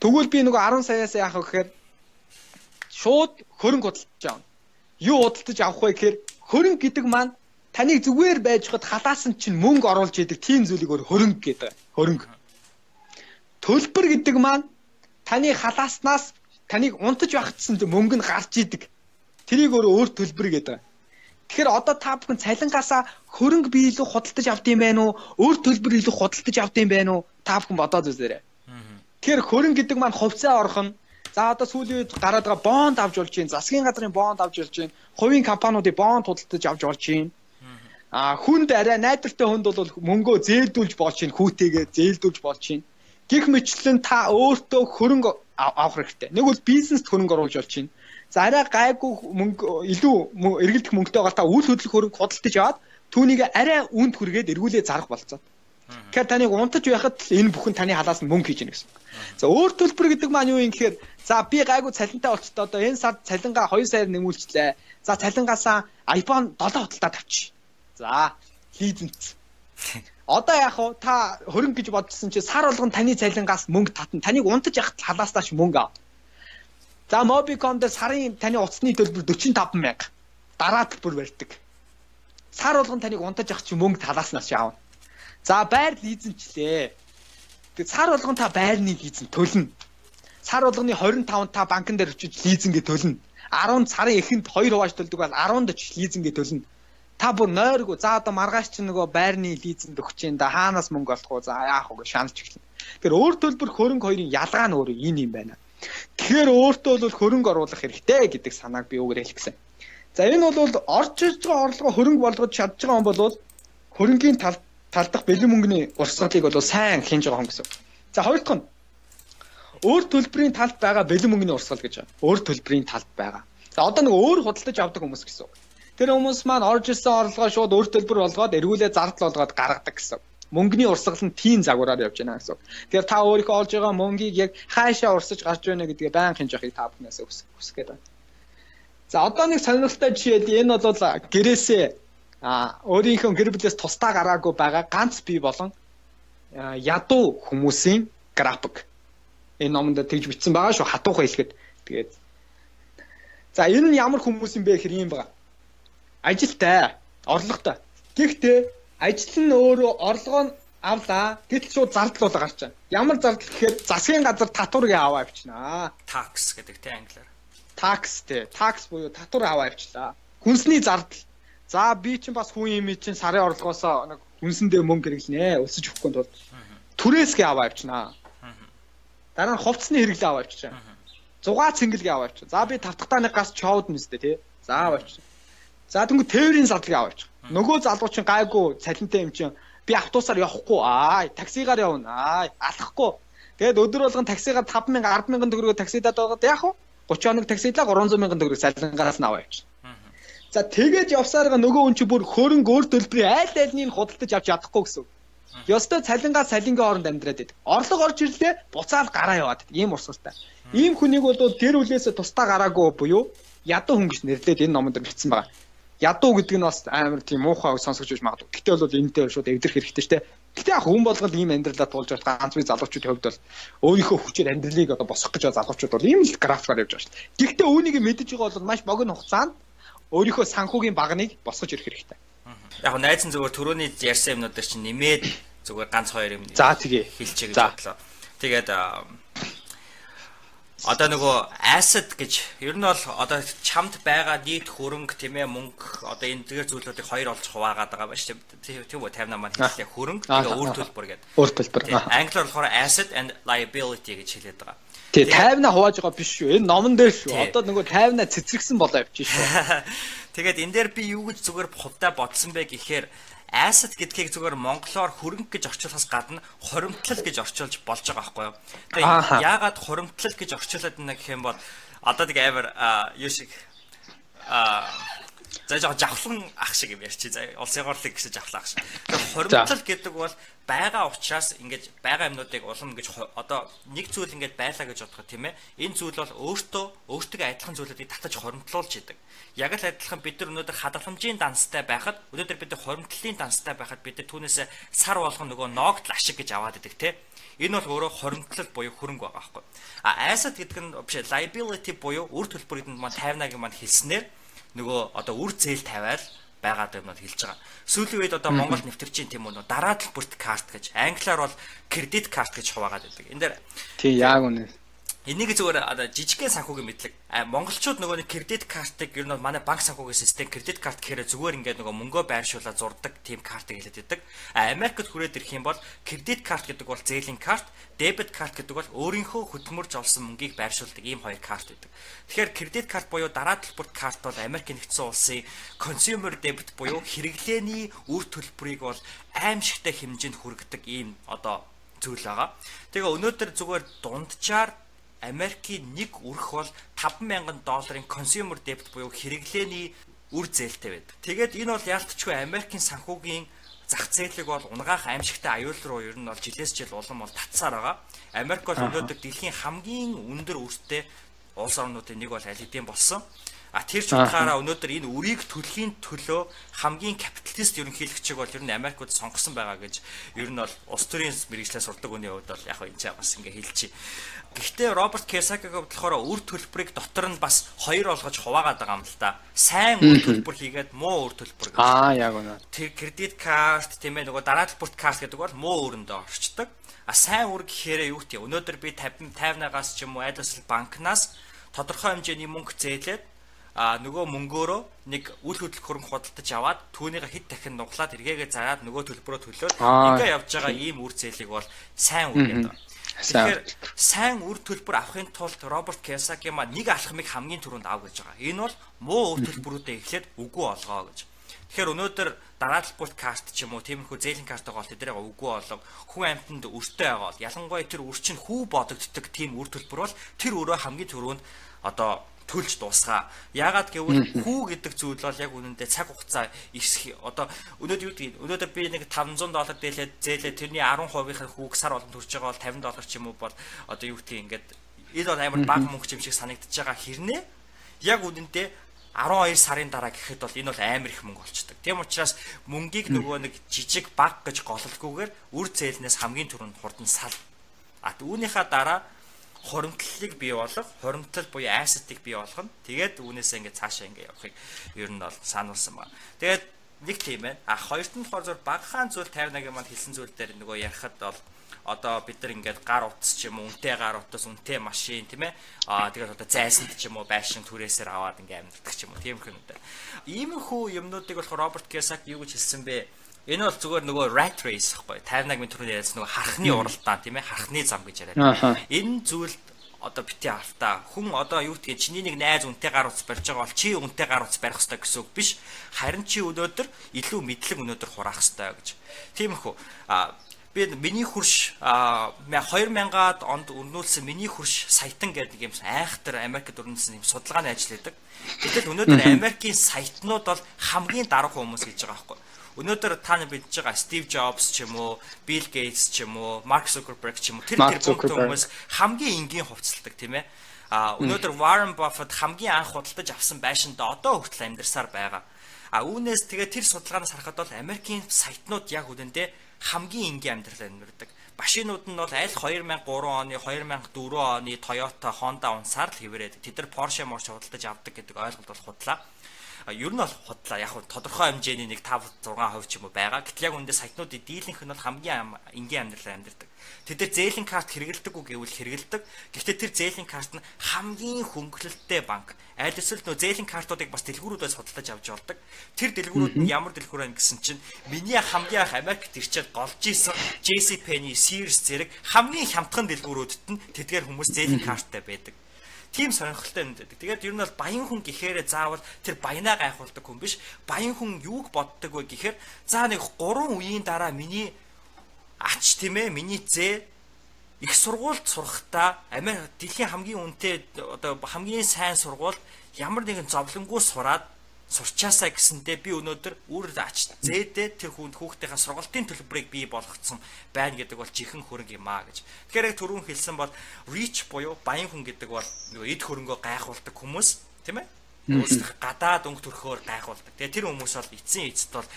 Тэгвэл би нөгөө 10 саяас яах вэ гэхээр шууд хөрөнгө худалдаж авна. Юу худалдаж авах вэ гэхээр хөрөнгө гэдэг маань таныг зүгээр байж хад халаасан чинь мөнгө оруулж идэг тийм зүйлийг өөр хөрөнгө гэдэг. Хөрөнгө. Төлбөр гэдэг маань таны халааснаас таныг унтаж багтсан мөнгө нь гарч идэг. Тэрийг өөрөө өөр төлбөр гэдэг. Тэгэхээр одоо та бүхэн цалингаасаа хөрөнгө бий илүү худалдаж авд юм байна уу? Өөр төлбөр илүү худалдаж авд юм байна уу? Та бүхэн бодоод үзээрэй. Тэгэхээр хөрөнгө гэдэг маань хувьцаа орхон За одоо сүүлийн үед гараад байгаа бонд авч болж байна. Засгийн газрын бонд авч болж байна. Хувийн компаниудын бонд худалдаж авч болж байна. А хүнд арай найдвартай хүнд бол мөнгөө зээлдүүлж болж байна. Хүүтэйгээ зээлдүүлж болж байна. Гэх мэтлэн та өөртөө хөрөнгө авах хэрэгтэй. Нэг бол бизнест хөрөнгө оруулж болж байна. За арай гайгүй мөнгө илүү эргэлдэх мөнгөтэй байгаа та үйл хөдлөх хөрөнгө худалдаж аваад түүнийг арай үнд хүргээд эргүүлээ зарах болцоо. Тэгэхээр таныг унтаж байхад энэ бүхэн таны халаас нь мөнгө хийж гэнэ гэсэн. За өөр төлбөр гэдэг маань юу юм гэхээр за би гайгүй цалинтай болчтой одоо энэ сард цалингаа 2 саяар нэмүүлчлээ. За цалингаасаа iPhone 7 худалдаад авчи. За лизэнц. Одоо яах вэ? Та хөрөнгө гэж бодсон чи сар болгон таны цалингаас мөнгө татна. Таныг унтаж яхад халааснаач мөнгө ав. За Mobicom дээр сарын таны утасны төлбөр 45 мянга. Дараа төлбөр барьдаг. Сар болгон таныг унтаж явах чи мөнгө талааснаас яавна. За байр лизэнчлээ. Тэг сар болгон та байрны лизэн төлнө. Сар болгоны 25 та банкн дээр очиж лизингээ төлнө. 10 сарын эхэнд 2 хувааж төлдөг бол 10-д очиж лизингээ төлнө та бүр нойргүй за одоо маргааш чи нөгөө байрны лизэнд өгч юм да хаанаас мөнгө олох вэ за яах вэ шаналж эхэлнэ. Тэгэхээр өөр төлбөр хөрөнгө хоёрын ялгаа нь өөрөө энэ юм байна. Тэгэхээр өөртөө бол хөрөнгө оруулах хэрэгтэй гэдэг санааг би өгөр хэлчихсэн. За энэ бол орж иж байгаа орлогоо хөрөнгө болгож чадж байгаа юм бол хөрөнгийн тал тал дахь бэлэн мөнгөний урсгалыг бол сайн хинж байгаа юм гэсэн. За хоёр дахь нь өөр төлбөрийн талд байгаа бэлэн мөнгөний урсгал гэж байна. Өөр төлбөрийн талд байгаа. За одоо нэг өөр худалдаж авдаг хүмүүс гэсэн. Тэр хүмүүс маань орж ирсэн орлогоо шууд өөр төлбөр болгоод эргүүлээ зардал болгоод гаргадаг гэсэн. Мөнгөний урсгал нь тийм загвараар явж байна гэсэн. Тэгэхээр та өөрийнхөө олж байгаа мөнгийг яг хаашаа урсаж гарч байна гэдгээ хинж явахыг та бүхнээс хүсэх гээд байна. За одоо нэг сонирхолтой жишээд энэ бол гэрээсээ а өөрийнхөө гэр бүлээс тусдаа гараагүй байгаа ганц бие болон ядуу хүмүүсийн график. Энэ номонд тэгж бичсэн байгаа шүү хатуухан хэлэхэд. Тэгээд За энэ нь ямар хүмүүс юм бэ гэхээр юм байгаа ажилтай, орлоготой. Гэхдээ ажил нь өөрөө орлогоо нь авлаа. Гэтэл шууд зардал болоо гарч байгаа. Ямар зардал гэхээр засгийн газар татварыг аваа авчнаа. Tax гэдэг тийм англиар. Tax тий. Tax буюу татвар аваа авчлаа. Хүнсний зардал. За би чинь бас хүн юм чинь сарын орлогоосоо нэг Үнсэндээ мөнгө хэрэглэнэ. Өсөж өгөхгүй тул түрээсгээ аваа явчихнаа. Дараа нь хувцсны хэрэглээ аваа явчихаа. 6 цэнгэлгээ аваа явчихаа. За би тавтахтааны газ чоуд нэстэй тий. За аваа явчихаа. За тэнгүү тээврийн залгийг аваа явчихаа. Нөгөө залгуу чинь гайгүй цалинтай юм чинь би автобусаар явахгүй аа таксигаар явна аа алахгүй. Тэгээд өдөр болгон таксигаар 5000 10000 төгрөгөөр таксидад байгаад яах вэ? 30 хоног таксидлаа 300 мянган төгрөг салингаас нь аваа явчих. За тэгээд явсараа нөгөө хүн чи бүр хөрөнгө өөр төлбөрийн айл айлныг худалдаж авч чадахгүй гэсэн. Ёстой цалингаа салингийн хооронд амьдраад байдаг. Орлого орж ирлээ буцаал гараа яваад ийм урсгалтай. Ийм хүнийг бол гэр бүлээс тусдаа гараагүй буюу ядуу хүн гэж нэрлээд энэ номонд бичсэн байгаа. Ядуу гэдэг нь бас амар тийм муухай сонсогч байж магадгүй. Гэтэ бол энэтэй шууд эвдэрх хэрэгтэй шүү дээ. Гэтэ яг хүн болгол ийм амьдралаа туулж байгаа ганц бий залуучуудын хувьд бол өөрийнхөө хүчээр амьдралыг одоо босгох гэж байгаа залуучууд бол ийм л графикаар явж байгаа шүү дээ. Гэхдээ үүнийг мэдэж байгаа бол маш богино хугацаанд өөрийнхөө санхүүгийн багныг босгож ирэх хэрэгтэй. Яг нь найзан зүгээр төрөний ярьсан юмнуудаар чинь нэмээд зүгээр ганц хоёр юм За тэгээ хэлчихье гэж бодлоо. Тэгээд одоо нөгөө asset гэж ер нь бол одоо чамд байгаа нийт хөрөнгө тийм ээ мөнгө одоо энэ тэгэр зүйлүүдийг хоёр олж хуваагаад байгаа ба шүү дээ. Тийм үү 58 маань хэллээ хөрөнгө тэгээ үр төлбөр гэдэг. Үр төлбөр. Англиар болохоор asset and liability гэж хэлээд байгаа. Тий 50-аа хувааж байгаа биш шүү. Энэ номон дээр шүү. Одоо нөгөө 50-аа цэцрэгсэн болоо явчих шүү. Тэгээд энэ дээр би юу гэж зүгээр хувьдаа бодсон бэ гэхээр asset гэдгийг зүгээр монголоор хөрөнгө гэж орчуулахаас гадна хоримтлал гэж орчуулж болж байгаа байхгүй юу. Тэгээ яагаад хоримтлал гэж орчуулад байна гэх юм бол одоо нэг амар юу шиг а За жоо жавхлан ах шиг юм ярьчих. За улсын горлыг гэсэн жавхлан ах шиг. Хоримтлал гэдэг бол байгаа учраас ингэж байгаа юмнуудыг улам ингэж одоо нэг зүйл ингэж байлаа гэж бодоход тийм ээ. Энэ зүйл бол өөртөө өөртөө адилхан зүйлүүдийг татаж хоримтлуулж идэг. Яг л адилхан бид нар өнөөдөр хадгаламжийн данстай байхад өнөөдөр бид нар хоримтлалын данстай байхад бид нар түүнээс сар болгон нөгөө ноогдл ашиг гэж аваад идэг тийм ээ. Энэ бол өөрөө хоримтлал буюу хөрөнгө байгаа байхгүй. А asset гэдэг нь биш liability буюу үр төлбөрөнд маань 50-аг маань хэлснээр нөгөө одоо үр зээл тавиал байгаад юмнууд хэлж байгаа. Сүүлийн үед одоо Монгол нэвтэрчин тийм үү дараа төлбөрт карт гэж англиар бол кредит карт гэж хуваагаад байдаг. Энд дээр тий яг үнэ. Энийг зүгээр одоо жижигхэн санхүүгийн мэдлэг. Монголчууд нөгөө нэг кредит картыг ер нь манай банк санхүүгийн систем кредит карт гэхээр зүгээр ингээд нөгөө мөнгөө байршуулаад зурдаг тийм картыг хэлээд байдаг. А Америкт хүрээд ирэх юм бол кредит карт гэдэг бол зээлийн карт, дебет карт гэдэг бол өөрийнхөө хөдөлмөрж олсон мөнгийг байршуулдаг ийм хоёр карт байдаг. Тэгэхээр кредит карт буюу дараа төлбөрт карт бол Америк нэгдсэн улсын consumer debit буюу хэрэглээний үр төлбөрийг бол аимшигтай хэмжээнд хүргэдэг ийм одоо зүйл байгаа. Тэгээ өнөөдөр зүгээр дунджаар Америкийн нэг өрх бол 50000 долларын consumer debt буюу хэрэглээний үр зээлтэй байдаг. Тэгээд энэ бол яалтчгүй Америкийн санхүүгийн зах зээлэг бол унгаах аимшигтай аюул руу ер нь бол жилээс жил улам бол татсаар байгаа. Америк бол өнөөдөр дэлхийн хамгийн өндөр өртөө улс орнуудын нэг бол аль хэдийн болсон. А тэр ч утгаараа өнөөдөр энэ үрийг төлөхийн төлөө хамгийн капиталист ерөнхийлөгчийг бол ер нь Америкууд сонгосон байгаа гэж ер нь бол улс төрийн мэрэгчлээ сурдаг хүний хувьд бол яг энэ ч бас ингээ хэлчихье. Гэхдээ Роберт Кесакигийн болохоор үр төлбөрийг дотор нь бас хоёр олгож хуваагаад байгаа юм л та. Сайн үр төлбөр хийгээд муу үр төлбөр. Аа яг үнэ. Тэр кредит карт тийм ээ нөгөө дараа төлбөрт карт гэдэг бол муу өрөндөө орчдөг. А сайн үр гэхээр юу гэх юм. Өнөөдөр би 50 50-наас ч юм уу айлсэл банкнаас тодорхой хэмжээний мөнгө зээлээд а нөгөө мөнгөөрөө нэг үл хөдлөх хөрөнгө худалдаж аваад түүнийг хэд дахин нуглаад эргээгээ зараад нөгөө төлбөрөө төлөөд ингээ явж байгаа ийм үр зээлийг бол сайн үр гэдэг. Тэгэхээр сайн үр төлбөр авахын тулд Роберт Кiyosaki маа нэг алхмыг хамгийн түрүүнд ав гэж байгаа. Энэ бол муу үр төлбөрүүдэд эхлээд үгүй олгоо гэж. Тэгэхээр өнөөдөр дараа талбарт карт ч юм уу тиймэрхүү зээлийн картаа гол тэднийг үгүй олго хүн амьтанд өртөө байгаа бол ялангуяа тэр үр чинь хүү бодогддог тийм үр төлбөр бол тэр өөрөө хамгийн түрүүнд одоо төлж дуусгаа. Яагаад гэвэл хүү гэдэг зүйл бол яг үнэндээ цаг хугацаа ирсэх одоо өнөөдөр юу гэдэг өнөөдөр би нэг 500 доллар дээлээд зээлээ тэрний 10%-ийн хүүг сар болгон төрж байгаа бол 50 доллар ч юм уу бол одоо юу гэдэг ингээд энэ бол амар бага мөнгө юм шиг санагдаж байгаа хэрнээ яг үнэндээ 12 сарын дараа гэхэд бол энэ бол амар их мөнгө болчдөг. Тийм учраас мөнгийг нөгөө нэг жижиг баг гэж гололгүйгээр үр зээлнээс хамгийн түрүүнд хурдан сал. А үүнийхээ дараа хоримтлалыг бий болгох, хоримтлал буюу asset-ыг бий болгоно. Тэгээд үүнээсээ ингээд цаашаа ингээд явахыг ер нь бол сануулсан байна. Тэгээд нэг тийм байна. А хоёрт нь болохоор багахан зүйл 51-ийн маань хэлсэн зүйл дээр нөгөө ярихад бол одоо бид нар ингээд гар утас ч юм уу үнтэй гар утас үнтэй машин тийм ээ аа тэгээд одоо зайсанд ч юм уу байшин түрээсээр аваад ингээд амьддаг ч юм уу тийм юм даа. Иймэрхүү юмнуудыг болохоор Роберт Кiyosaki юу гэж хэлсэн бэ? Энэ бол зүгээр нөгөө rat race гэхгүй. 58-гийн түрүүний яриад нөгөө хархны уралдаан тийм ээ хархны зам гэж яриад. Энэ зүйл одоо бити автаа хүн одоо юу гэдгийг чиний нэг найз үнтэй гар утас барьж байгаа бол чи үнтэй гар утас барих хэрэгтэй гэсэн үг биш харин чи өнөөдөр илүү мэдлэг өнөөдөр хураах хэрэгтэй гэж тиймэрхүү а би миний хурш 2000-аад онд өрнүүлсэн миний хурш саятан гэдэг юм айхтар Америкт өрнүүлсэн юм судалгааны ажил хийдэг. Гэтэл өнөөдөр Америкийн сайтнууд бол хамгийн даруухан хүмүүс гэж байгаа байхгүй. Өнөөдөр та нар бидж байгаа Стив Джобс ч юм уу, Билл Гейтс ч юм уу, Марк Зукерберг ч юм уу тэр тэр хүмүүс хамгийн энгийн хувцалдаг тийм ээ. А өнөөдөр Warren Buffett хамгийн анх худалдаж авсан байшинда одоо хүртэл амьдарсаар байгаа. А үүнээс тэгээ тэр судалгаанаас харахад бол Америкийн сайтнууд яг үнэндээ хамгийн энгийн амьдрал амьдардаг. Машинууд нь бол аль 2003 оны, 2004 оны Toyota, Honda унсаар л хэврээд тэд нар Porsche морч худалдаж авдаг гэдэг ойлголт бол худлаа ер нь бол худлаа яг тодорхой хэмжээний нэг 5 6% ч юм уу байгаа. Гэтэл яг үндэ сайтнуудын дийлэнх нь бол хамгийн энгийн амьдралаар амьдардаг. Тэд нар зээлийн карт хэрэгэлдэг үү гэвэл хэрэгэлдэг. Гэхдээ тэр зээлийн карт нь хамгийн хөнгөлөлттэй банк. Аль эсвэл нөө зээлийн картуудыг бас дэлгүүрүүдээс судалж авч болдог. Тэр дэлгүүрүүд нь ямар дэлгүүр байна гэсэн чинь миний хамгийн анх Америкт ирчээд голж исэн JC Penney, Sears зэрэг хамгийн хямдхан дэлгүүрүүдэд нь тэдгээр хүмүүс зээлийн карттай байдаг тийм сонирхолтой юм байдаг. Тэгээд ер нь бол баян хүн гэхээрээ заавал тэр баянаа гайхуулдаг хүн биш. Баян хүн юуг боддог вэ гэхээр за нэг 3 үеийн дараа миний ач тийм ээ миний зээ их сургуульд сурахдаа Америк дэлхийн хамгийн үнэтэй одоо хамгийн сайн сургууль ямар нэгэн зовлонггүй сураад сурчаасаа гэсэндээ би өнөөдөр үр ач зээдээ тэр хүнд хүүхдийнхээ сургалтын төлбөрийг бий болгоцсон байна гэдэг бол жихэн хөрөнгө юм аа гэж. Тэгэхээр яг түрүүн хэлсэн бол rich буюу баян хүн гэдэг бол эд хөрөнгөө гайхуулдаг хүмүүс тийм ээ. Өөрсдөх гадаад өнгө төрхөөр гайхуулдаг. Тэгээ тэр хүмүүс бол эцсийн эцэд бол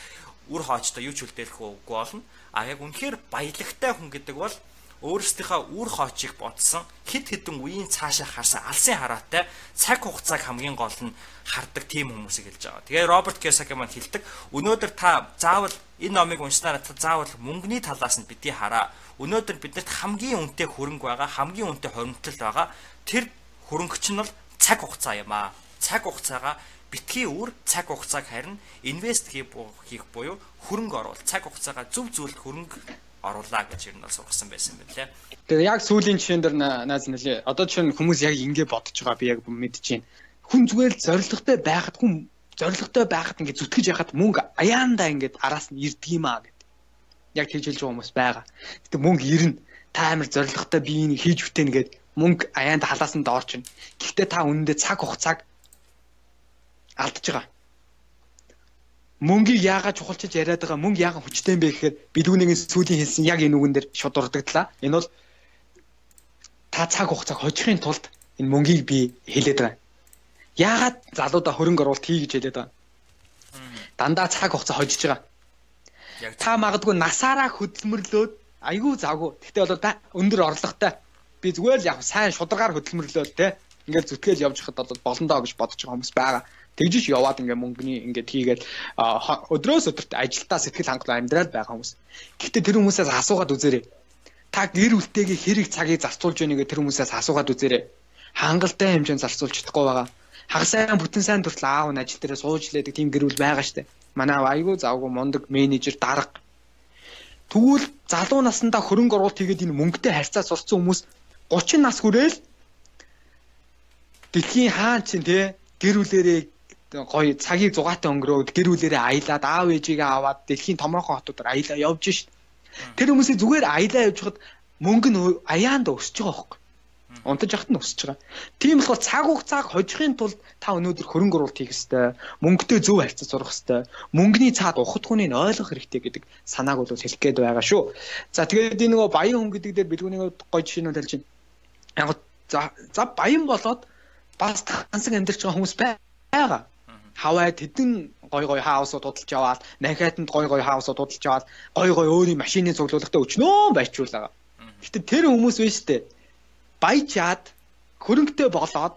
үр хоочтой юу ч үлдээх үгүй болно. А яг үнэхээр баялагтай хүн гэдэг бол өөрсдийнхөө үр хоочийг бодсон хид хідэн үеийн цаашаа харсан алсын хараатай цаг хугацааг хамгийн гол нь хардаг тийм хүмүүсийг хэлж байгаа. Тэгээ Роберт Кiyosaki маань хэлдэг өнөөдөр та заавал энэ номыг уншсанаар та заавал мөнгөний талаас нь бидний хараа. Өнөөдөр биднэрт хамгийн үнэтэй хөрөнгө байгаа, хамгийн үнэтэй хоримтлал байгаа. Тэр хөрөнгөч нь бол цаг хугацаа юм аа. Цаг хугацаагаа битгий үр цаг хугацааг харин инвест хийх буюу хөрөнгө оруулалт цаг хугацаагаа зөв зөвлөлт хөрөнгө оруулаа гэж ер нь бол сургасан байсан байна лээ. Тэгээ яг сүүлийн жишээн дээр нааз нэлээ. Одоо жишээ нь хүмүүс яг ингэ бодож байгаа би яг мэдчихээн. Хүн зүгээр л зоригтой байхад хүн зоригтой байхад ингэ зүтгэж яхад мөнгө аяандаа ингэ араас нь ирдэг юм аа гэд. Яг тэгж хэлж байгаа хүмүүс байгаа. Гэтэ мөнгө ирнэ. Та амар зоригтой би энийг хийж үтэн гэд мөнгө аяанд халаас нь доорч. Гэхдээ та үнэндээ цаг хугацааг алдаж байгаа мөнгийг яагаад чухалчилж яриад байгаа мөнгө яагаад хүчтэй юм бэ гэхээр бидгүүнийгийн сүүлийн хэлсэн яг энэ үгэн дээр шууд дурдагдлаа. Энэ бол та цаг хугацааг хожихын тулд энэ мөнгийг би хэлээд байгаа. Яагаад залуудаа хөрөнгө оруулалт хий гэж хэлээд байгаа. Дандаа цаг хугацаа хожиж байгаа. Та магадгүй насаараа хөдөлмөрлөөд айгүй завгүй. Гэтэ бол өндөр орлоготой. Би зүгээр л яг сайн шударгаар хөдөлмөрлөөд те. Ингээл зүтгэл явж хахад бол болондоо гэж бодож байгаа хүмүүс байгаа тэгжиж яваад ингээ мөнгөний ингээд хийгээд өдрөөс өдөрт ажилдаа сэтгэл хангалуун амьдрал байгаа хүмүүс. Гэхдээ тэр хүмүүсээс асуугаад үзээрэй. Та гэр бүлтэйгээ хэрэг цагийг зарцуулж нэгэ тэр хүмүүсээс асуугаад үзээрэй. Хангалттай хэмжээнд зарцуулж чадахгүй байгаа. Хаг сайн бүтэн сайн төртл аав нь ажил дээр сууж лээдэг тийм гэр бүл байгаа штэ. Манай айгуу завгүй мундаг менежер дарга. Тэгвэл залуу наснда хөрөнгө оруулалт хийгээд энэ мөнгөтэй харьцаа сурцсан хүмүүс 30 нас хүрээл дэлхийн хаан чинь те гэр бүлэрээ гоё цагийг зугаатай өнгөрөөд гэр бүлэрээ аялаад аав ээжигээ аваад дэлхийн томроохон хотуудаар аялаа явж шít. Тэр хүмүүсийг зүгээр аялаа явж хад мөнгө нь аяанд өсөж байгаа хөөхгүй. Унтаж яхад нь өсөж байгаа. Тийм болохоор цаг хугацааг хожихын тулд та өнөөдөр хөрөнгө оруулалт хийх ёстой. Мөнгөтэй зөв харьцаж сурах ёстой. Мөнгөний цаад ухад хүнийг ойлгох хэрэгтэй гэдэг санааг бол хэлэх гээд байгаа шүү. За тэгээд энэ нөгөө баян хүн гэдэг дээр бэлгүүний гоё жишээнүүд хэлж байна. Яг за за баян болоод бас тансаг амьдарч байгаа хүмүүс байгаа хаваад тэдэн гой гой хаусууд худалж аваад нахиатанд гой гой хаусууд худалж аваад гой гой өөрийн машины цуглуулгатай өчнөө байчруулаа. Гэтэ тэр хүмүүс биш үү? Баяжаад хөрөнгөтэй болоод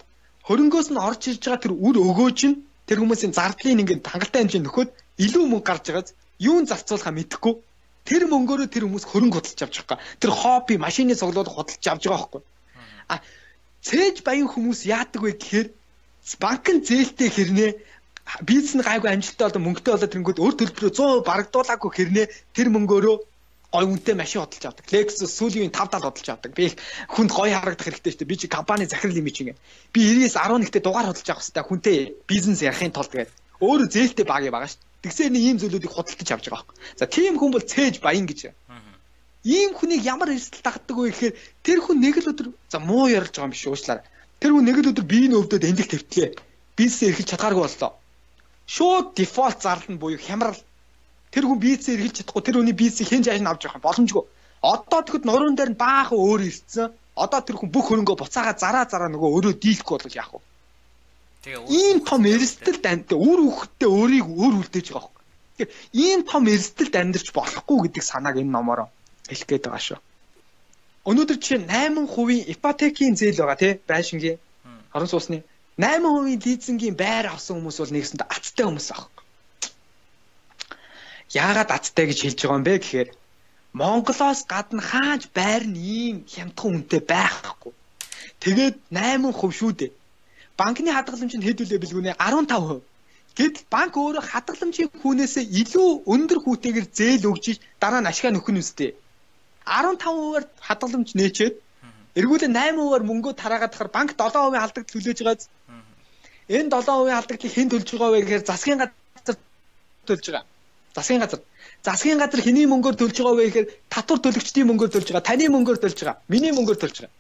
хөрөнгөөс нь орж ирж байгаа тэр үр өгөөж нь тэр хүмүүсийн зардлын ингээд хангалттай хэмжээ нөхөд илүү мөнгө гарч байгааз юун зарцуулахаа мэдэхгүй тэр мөнгөөрөө тэр хүмүүс хөрөнгө худалж авч байгаа. Тэр хобби машины цуглуулга худалж авч байгаа байхгүй. А цээж баян хүмүүс яадаг вэ гэхээр банкн зээлтэй хэрнээ бизнес нь гайгүй амжилттай болоо мөнгөтэй болоод тэнгүүд өөр төлбөрөө 100% барагдуулаагүй хэрнээ тэр мөнгөөрөө гой үнэтэй машин хөдөлж авдаг. Lexus сүүлийн 5 тал хөдөлж авдаг. Би хүнд гоё харагдах хэрэгтэй шүү дээ. Би чи компани захирал юм чи ингээ. Би 90-ээс 11-т дугаар хөдөлж авах хэрэгтэй. Хүнтэй бизнес ярихын тулд гэдэг. Өөрөө зээлтэй баг байгаа шүү. Тэгсээр нэг ийм зүйлүүдийг худалдаж авч байгаа байхгүй. За тийм хүн бол цээж баян гэж. Ийм хүнийг ямар эрсдэл тагдаг вэ гэхээр тэр хүн нэг л өдөр за муу ярьж байгаа юм биш уучлаарай. Тэр хүн нэг л өдөр биеийн өвдөд эндэл твтлээ. Бизнес эрхэлж чадхааргүй боллоо. Шууд дефолт зарлал нь буюу хямрал тэр хүн бизнес эргэлж чадахгүй тэр хүний бизнесийг хэн жааш нь авч явах боломжгүй. Одоо тэгэхэд нуруунд дээр нь баахан өөр ирсэн. Одоо тэр хүн бүх хөрөнгөө буцаага зараа зараа нөгөө өөрөө дийлэхгүй бол яах вэ? Тэгээ ийм том эрсдэлд амьд үр хөвгтөө өөрийг өөр үлдээж байгаа юм. Тэгэхээр ийм том эрсдэлд амьдарч болохгүй гэдэг санааг энэ номоор хэлэх гээд байгаа шүү. Өнөөдөр жишээ 8% ипотекийн зээл байгаа тий байшингийн хорон суусны 8% лизингийн байр авсан хүмүүс бол нэгсэнд аттай хүмүүс аах. Яагаад аттай гэж хэлж байгаа юм бэ гэхээр Монголоос гадна хааж байр нь ийм хямдхан үнэтэй байхгүй. Тэгээд 8% шүү дээ. Банкны хадгаламж нь хэд үлээ билгүүнэ 15%. Гэтэл банк өөрөө хадгаламжийн хүнээсээ илүү өндөр хүүтэйгээр зээл өгч дараа нь ашгаа нөхөн үстэй. 15%-аар хадгаламж нээчээд эргүүлээ 8%-аар мөнгөө тараагаад тахаар банк 7% алдагд төлөөж байгааз. Энэ 7% алдагдлыг хэн төлж байгаа вэ гэхээр засгийн газар төлж байгаа. Засгийн газар. Засгийн газар хэний мөнгөөр төлж байгаа вэ гэхээр татвар төлөгчдийн мөнгөөр төлж байгаа. Таны мөнгөөр төлж байгаа. Миний мөнгөөр төлж байгаа.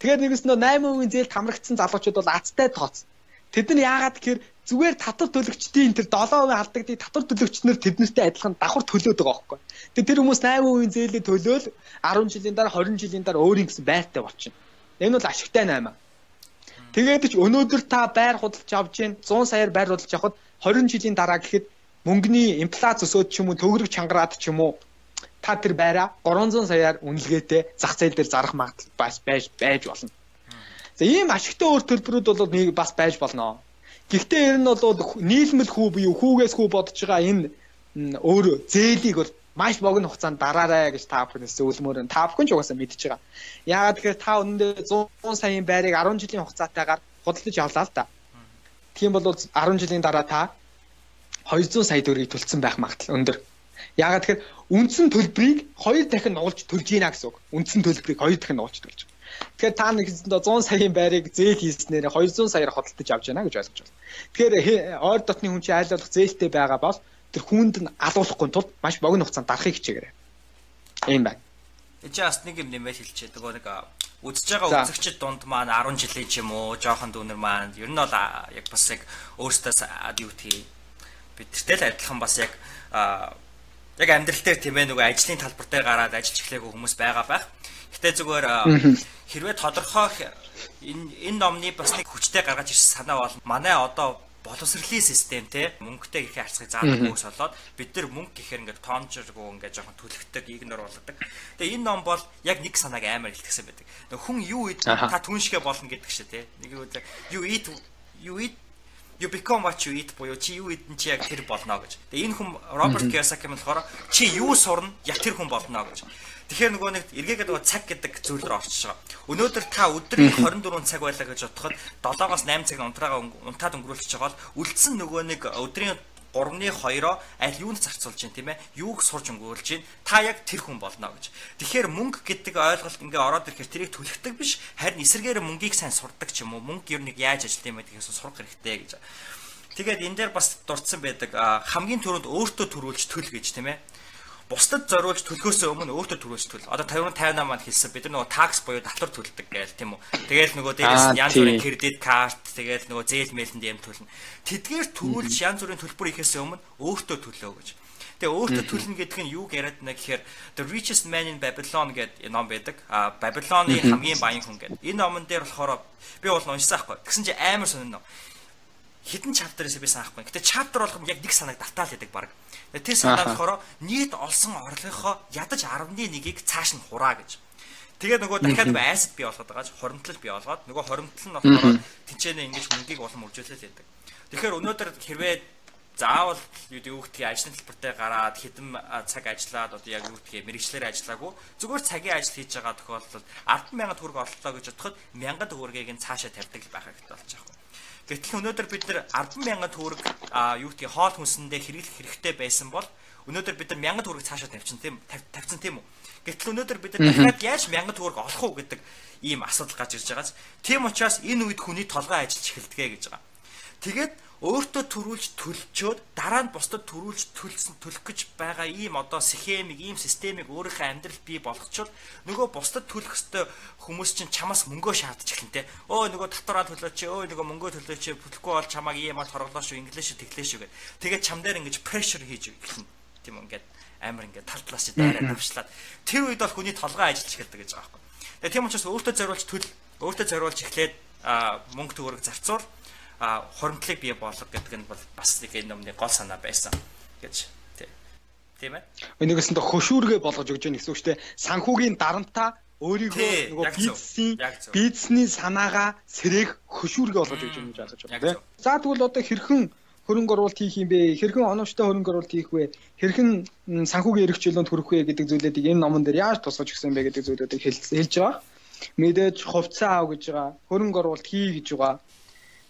Тэгэхээр нэгс нөө 8% зээлд хамрагдсан залуучууд бол азтай тооц. Тэд нар яагаад гэхээр зүгээр татвар төлөгчдийн тэр 7% алдагдгийг татвар төлөгчнөр тэднэртэй адилхан давхар төлөөд байгаа байхгүй. Тэгээ тэр хүмүүс 8% зээлээ төлөөл 10 жилийн дараа 20 жилийн дараа өөрийн гэсэн байртай болчихно. Энэ бол ашигтай 8. Тэгээд ч өнөөдөр та байр худалдаж авч जैन 100 саяар байр худалдаж авахад 20 жилийн дараа гэхэд мөнгөний инфляц өсөөд ч юм уу төгрөг чангараад ч юм уу та тэр байраа 300 саяар үнэлгээтэй зах зээл дээр зарах магадлал бас байж байж болно. За ийм ашигтай өөр төлбөрүүд бол нэг бас байж болно. Гэхдээ ер нь бол нийлмэл хүү буюу хүүгээс хүү бодож байгаа энэ өөр зээлийг бол маш богино хугацаанд дараарай гэж та бүхнээс зөвлөмөр нь та бүхэн ч угаасаа мэдчихэж байгаа. Яагаад тэгэхээр та өнөөдөр 100 саяын байрыг 10 жилийн хугацаатайгаар худалдаж авлаа л да. Тийм бол 10 жилийн дараа та 200 сая төгрөгийг төлсөн байх магадлал өндөр. Яагаад тэгэхээр үндсэн төлбөрийг хоёр дахин нуулж төлж гинэ гэсэн үг. Үндсэн төлбөрийг хоёр дахин нуулж төлж. Тэгэхээр та нэг хэсэндээ 100 саяын байрыг зээл хийснээр 200 саяар хөдөлтөж авч яана гэж ойлгож байна. Тэгэхээр ойр дотны хүн чинь айл болох зээлтэй байгаа бол тэр хүнд нь алуулахгүй тулд маш богино хугацаанд дарахыг хичээгээрэй. Ийм байна. Энд чи бас нэг юм нэмээд хэлчихээ. Нөгөө нэг үзэж байгаа үзэгчд дунд маань 10 жилийн ч юм уу жоохон дүүнер маань ер нь бол яг бас яг өөртөө юу тгий бидэртэй л адилхан бас яг яг амьдрал дээр тийм ээ нөгөө ажлын талбар дээр гараад ажиллаж эхлэегүй хүмүүс байгаа байх. Гэтэ зүгээр хэрвээ тодорхой энэ энэ номны бас нэг хүчтэй гаргаж ирсэн санаа бол манай одоо боловсролын систем те мөнгөтэй их харьцахыг заадаг хүмүүс болоод бид нар мөнгө гэхээр ингээд тоонжргүй ингээд жоохон түлхдэг игнор болгодог. Тэгээ энэ ном бол яг нэг санааг амар илтгэсэн байдаг. Хүн юу ид та түн шигэ болно гэдэг шээ те. Нэг юу eat you eat you become what you eat буюу чи юу идэн чи яг тэр болно гэж. Тэгээ энэ хүн Роберт юм болохоор чи юу сурна яг тэр хүн болно гэж. Тэгэхээр нөгөө нэг эргээгээд нөгөө цаг гэдэг зүйл рүү орчиж байгаа. Өнөөдөр та өдрийн 24 цаг байлаа гэж бодоход 7-оос 8 цаг унтраагаа унтаад өнгөрүүлчихэж байгаа бол үлдсэн нөгөө нэг өдрийн 3-ны 2-оо аль юунд зарцуулж чинь тийм ээ? Юуг сурж өнгөрүүлж чинь та яг тэр хүн болно гэж. Тэгэхээр мөнгө гэдэг ойлголт ингээ ороод ирэхээр тэрийг түлхдэг биш. Харин эсэргээр мөнгийг сайн сурдаг ч юм уу? Мөнгө ер нь яаж ажилладаг юм бэ гэдгээс сурах хэрэгтэй гэж. Тэгээд энэ дээр бас дурдсан байдаг хамгийн түрүүнд өөртөө төрүүлж төл гэж тийм ээ бусдад зориулж төлөхөөс өмнө өөртөө төрөөс төл. Одоо 50 58 маань хэлсэн бид нар нөгөө такс буюу татвар төлдөг гээл тийм үү. Тэгээл нөгөө дээрээс янз бүрийн кредит карт тэгээл нөгөө зээл мэлэнд юм төлнө. Тэдгээр төрүүлж янз бүрийн төлбөр ихээс өмнө өөртөө төлөө гэж. Тэгээ өөртөө төлнө гэдэг нь юу яриад байна гэхээр The Richest Man in Babylon гэдэг ном байдаг. А Babylon-ы хамгийн баян хүн гэдэг. Энэ номон дээр болохоор би бол уншсан байхгүй. Тэгсэн чинь амар сонирно хідэн чаптерээс би санахгүй. Гэтэ чаптер болгоом яг нэг санааг давтаал гэдэг баг. Тэр санаа болохоор нийт олсон орлогынхоо ядаж 10.1-ийг цааш нь хураа гэж. Тэгээд нөгөө дахиад айсад бий болгоод байгаа ч хоримтлал бий болгоод нөгөө хоримтлал нь болохоор тэнцэнэ ингэж мөнгийг улам үржүүлээд байдаг. Тэгэхээр өнөөдөр хэрвээ заавал юу үгтгий ажлын хэлбэртэй гараад хэдэн цаг ажиллаад одоо яг үгтгий мэрэгчлэр ажиллаагүй зүгээр цагийн ажил хийж байгаа тохиолдолд 100000 төгрөг оллоо гэж бодоход 1000 төгрөгийг нь цаашаа тавьдаг байх хэрэгтэй болж байгаа юм. Гэтэл өнөөдөр бид нар 100000 төгрөг юу гэдгийг хоол хүнсэндээ хэрэглэх хэрэгтэй байсан бол өнөөдөр бид нар 1000 төгрөг цаашаа тавьчихсан тийм тавьсан тийм үү? Гэтэл өнөөдөр бид нар дахиад яаж 1000 төгрөг олох уу гэдэг ийм асуудал гарч ирж байгааз. Тийм учраас энэ үед хүний толгой ажиллаж эхэлдэг гэж байгаа. Тэгээд өөртөө төрүүлж төлчөөд дараа нь бусдад төрүүлж төлсөн төлөх гэж байгаа ийм одоо схемийг, ийм системийг өөрийнхөө амьдралд бий болгочвол нөгөө бусдад төлөх ёстой хүмүүс чинь чамаас мөнгөө шаардж эхэлнэ те. Өө нөгөө татвараа төлөөч, өө нөгөө мөнгөө төлөөч, төлөхгүй бол чамааг ийм бол хорлоо шүү, инглиш тэглээ шүү гэд. Тэгээд чам дээр ингэж прешэр хийж эхэлнэ. Тийм үү ингээд амар ингээд тал талаас чи даараа тавьчлаад тэр үед бол хүний толгой ажиллаж эхэлдэг гэж байгаа байхгүй. Тэгээ тийм учраас өөртөө зориулж төл өөртөө зориулж эхлээд мөнгө төгрөг зарцуул хуримтлыг бий болгох гэдэг нь бол бас нэг энэ өмнө гол санаа байсан гэж тийм ээ. Энэгэс нь хөшүүргээ болгож өгч яах гэсэн үг шүү дээ. Санхүүгийн дарамтаа өөрийгөө нөгөө бизнесийн бизнесний санаагаа сэрэх хөшүүргээ болгож өгч юм гэж ойлгож байна тийм. За тэгвэл одоо хэрхэн хөрөнгө оруулалт хийх юм бэ? Хэрхэн оновчтой хөрөнгө оруулалт хийх вэ? Хэрхэн санхүүгийн эрх чөлөөнд хүрэх вэ гэдэг зүйлүүдийг энэ номон дээр яаж тусгаж өгсөн бэ гэдэг зүйлүүдийг хэлж байгаа. Мэдээж хувьцаа ав гэж байгаа. Хөрөнгө оруулалт хий гэж байгаа.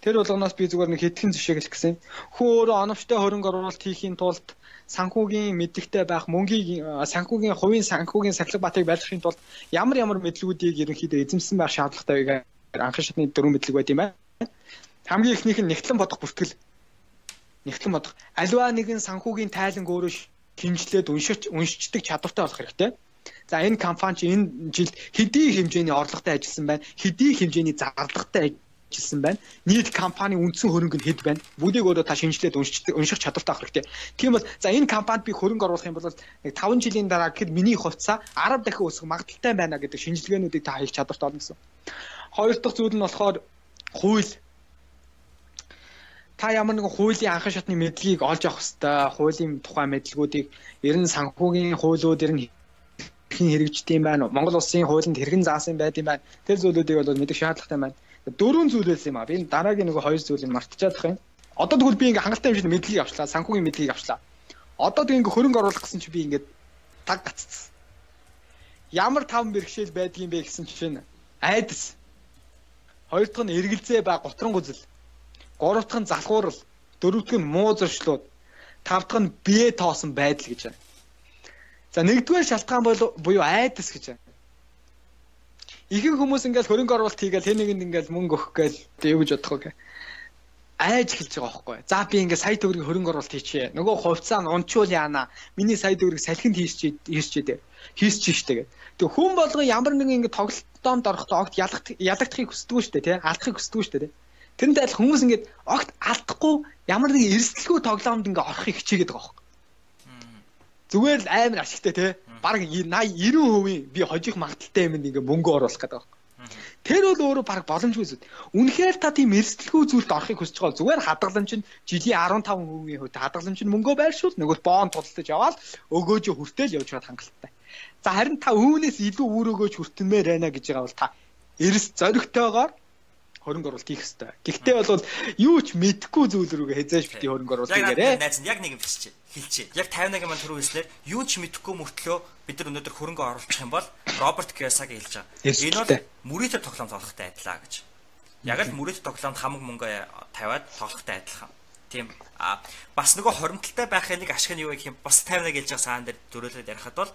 Тэр болгоноос би зүгээр нэг хэдхэн зэшэглэх гэсэн. Хөө өөрөө оновчтой хөрөнгө оруулалт хийхийн тулд санхүүгийн мэдлэгтэй байх, мөнгийн санхүүгийн хувийн санхүүгийн сахилга батыг байлгахын тулд ямар ямар мэдлгүүдийг ерөнхийдөө эзэмсэн байх шаардлагатай гэхээр анхны шатны дөрвөн мэдлэг байт юм байна. Хамгийн ихнийх нь нэгтлэн бодох бүртгэл. Нэгтлэн бодох. Аливаа нэгэн санхүүгийн тайланг өөрөө хинжлээд уншиж уншичдаг чадвартай болох хэрэгтэй. За энэ компани чи энэ жилд хэдий хэмжээний орлоготой ажилласан байна. Хэдий хэмжээний зарлагтай жилсэн байна. Нийт компани үндсэн хөрөнгө нь хэд байна? Бүгдийг өөрөө та шинжилээд унших чадвартай авах хэрэгтэй. Тийм бол за энэ компанид би хөрөнгө оруулах юм бол нэг 5 жилийн дараа гэхэд миний хувьцаа 10 дахин өсөх магадaltaй байна гэдэг шинжилгээнүүдийг та хийх чадвартай болно гэсэн. Хоёр дахь зүйл нь болохоор хууль та ямар нэгэн хуулийн анхан шатны мэдлэгийг олж авах хэрэгтэй. Хуулийн тухай мэдлгүүдийг ер нь санхүүгийн хуулиуд ер нь хэрхэн хэрэгждэг юм байна уу? Монгол улсын хуулинд хэрхэн заасан байд юм байна. Тэр зүйлүүдийг бол мэдэх шаардлагатай байна дөрвөн зүйл байсан юм а. Би энэ дараагийн нөгөө хоёр зүйлийг мартчихад байгаа юм. Одоо тэгвэл би ингээ хангалттай хэмжээний мэдлэгийг авчлаа, санхүүгийн мэдлэгийг авчлаа. Одоо тэг ингээ хөрөнгө оруулах гэсэн чи би ингээ таг гаццсан. Ямар таван бэрхшээл байдгийм бэ гэсэн чинь айдас. Хоёр дахь нь эргэлзээ ба готрон гүзэл. Гурав дахь нь залхуурал. Дөрөв дахь нь муу зуршлууд. Тав дахь нь бие тоосон байдал гэж байна. За нэгдүгээр шалтгаан бол буюу айдас гэж байна ихэнх хүмүүс ингээл хөрөнгө оруулалт хийгээл хэн нэгэнд ингээл мөнгө өгөх гээл юу гэж бодох вэ? айж эхэлж байгаа байхгүй. За би ингээ сая төгрөгийн хөрөнгө оруулалт хийчихье. Нөгөө хувьцаа нь унчуул яана. Миний сая төгрөгийг салхинд хийсч хийсчээ. Хийсч штэ гэдэг. Тэг хүн болго ямар нэгэн ингээ тоглолтоонд орохдоо огт ялах ялагдахыг хүсдэггүй штэ тий. Алдахыг хүсдэггүй штэ тий. Тэрнтэй адил хүмүүс ингээд огт алдахгүй ямар нэгэн эрсдэлгүй тоглоомд ингээ орохыг хичээгээд байгаа байхгүй. Зүгээр л амар ашигтай тий баг 80 90% би хожих магадaltaй юм ингээ мөнгө оруулах гэдэг байна. Тэр бол өөрөө баг боломжгүй зүйл. Үнэхээр та тийм эрсдэлгүй зүйлд орохыг хүсэж байгаа зүгээр хадгаламж нь жилийн 15%-ийн хувьд хадгаламж нь мөнгөө байршуул нөгөө боон тултаж яваал өгөөж хүртэл явж чад хангалттай. За харин та үүнээс илүү үр өгөөж хүртэнмээр байна гэж байгаа бол та эрс зоригтойгоор хөрөнгө оруулалт хийх хэрэгтэй. Гэхдээ бол юу ч мэдэхгүй зүйл рүүгээ хязгааш бити хөрөнгө оруулалт хийгээрэй. Найз нь яг нэг юм хэлчихэ. Хэлчихэ. Яг 58 маань түрүү хэлснээр юу ч мэдэхгүй мөртлөө бид нар өнөөдөр хөрөнгө оруулах юм бол Роберт Кiyosaki хэлж байгаа. Энэ бол мөрөдө тоглоом тоглохтой адилаа гэж. Яг л мөрөдө тоглоомд хамаг мөнгө тавиад тоглохтой адилхан. Тийм. А бас нөгөө хоримталтай байхын нэг ашиг нь юу гэх юм бас 51 хэлж байгаа саан дээр дөрөөлөд ярихад бол